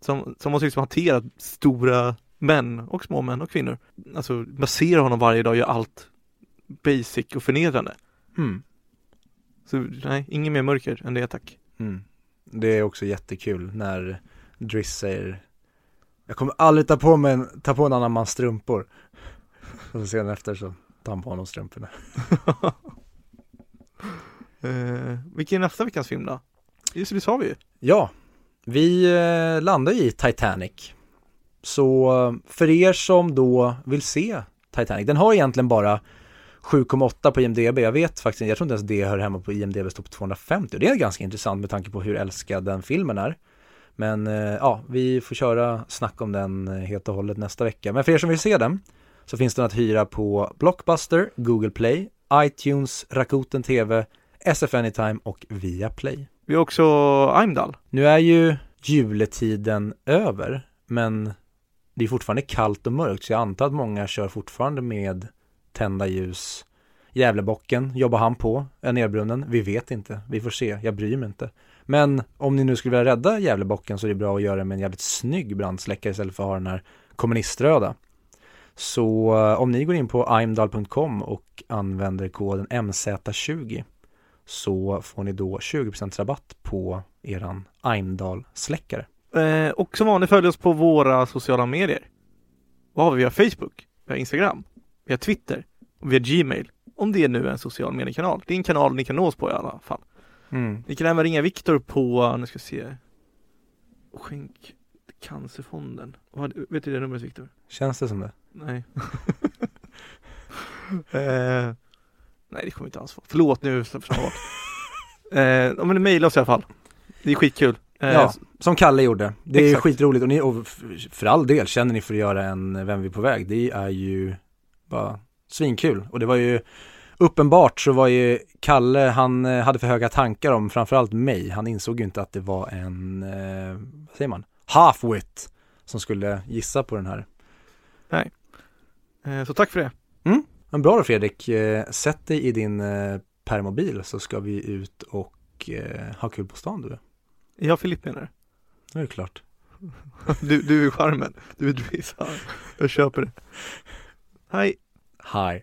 Som, som måste liksom hantera stora män och små män och kvinnor. Alltså basera honom varje dag, gör allt basic och förnedrande. Mm. Så nej, inget mer mörker än det tack. Mm. Det är också jättekul när Driss säger Jag kommer aldrig ta på mig en, ta på en annan mans strumpor. Och sen efter så tar han på honom strumporna. [LAUGHS] eh, vilken är nästa veckans film då? Just det, sa vi ju. Ja, vi eh, landar i Titanic. Så eh, för er som då vill se Titanic, den har egentligen bara 7,8 på IMDB. Jag vet faktiskt jag tror inte ens det hör hemma på IMDB, står på 250. Och det är ganska intressant med tanke på hur älskad den filmen är. Men eh, ja, vi får köra snack om den eh, helt och hållet nästa vecka. Men för er som vill se den så finns den att hyra på Blockbuster, Google Play, iTunes, Rakuten TV, SF Anytime och Viaplay. Vi har också Heimdall. Nu är ju juletiden över, men det är fortfarande kallt och mörkt, så jag antar att många kör fortfarande med tända ljus. Gävlebocken jobbar han på, är nedbrunnen? Vi vet inte, vi får se, jag bryr mig inte. Men om ni nu skulle vilja rädda Gävlebocken så är det bra att göra det med en jävligt snygg brandsläckare istället för att ha den här kommuniströda. Så eh, om ni går in på imdal.com och använder koden MZ20 så får ni då 20% rabatt på eran Imdal-släckare. Eh, och som vanligt följ oss på våra sociala medier. Vad har vi? Vi har Facebook, vi har Instagram, vi har Twitter och vi har Gmail. Om det nu är en social mediekanal. Det är en kanal ni kan nå oss på i alla fall. Mm. Ni kan även ringa Viktor på, nu ska vi se, skänk Cancerfonden. Vet du det numret Viktor? Känns det som det? Nej. [LAUGHS] eh, nej det kommer inte alls vara. Förlåt nu eh, men mejla oss i alla fall. Det är skitkul. Eh, Ja, som Kalle gjorde. Det är Exakt. skitroligt och, ni, och för all del känner ni för att göra en Vem vi är på väg. Det är ju bara svinkul. Och det var ju uppenbart så var ju Kalle, han eh, hade för höga tankar om framförallt mig. Han insåg ju inte att det var en, eh, vad säger man, halfwit som skulle gissa på den här. eh, så tack för det. Men bra då Fredrik, Eh, sätt dig i din eh, permobil så ska vi ut och ha kul på stan du. Jag Filip menar det. Det är klart. [LAUGHS] Du, du är charmen. Du är Dries. Jag köper det. Hej. Hi.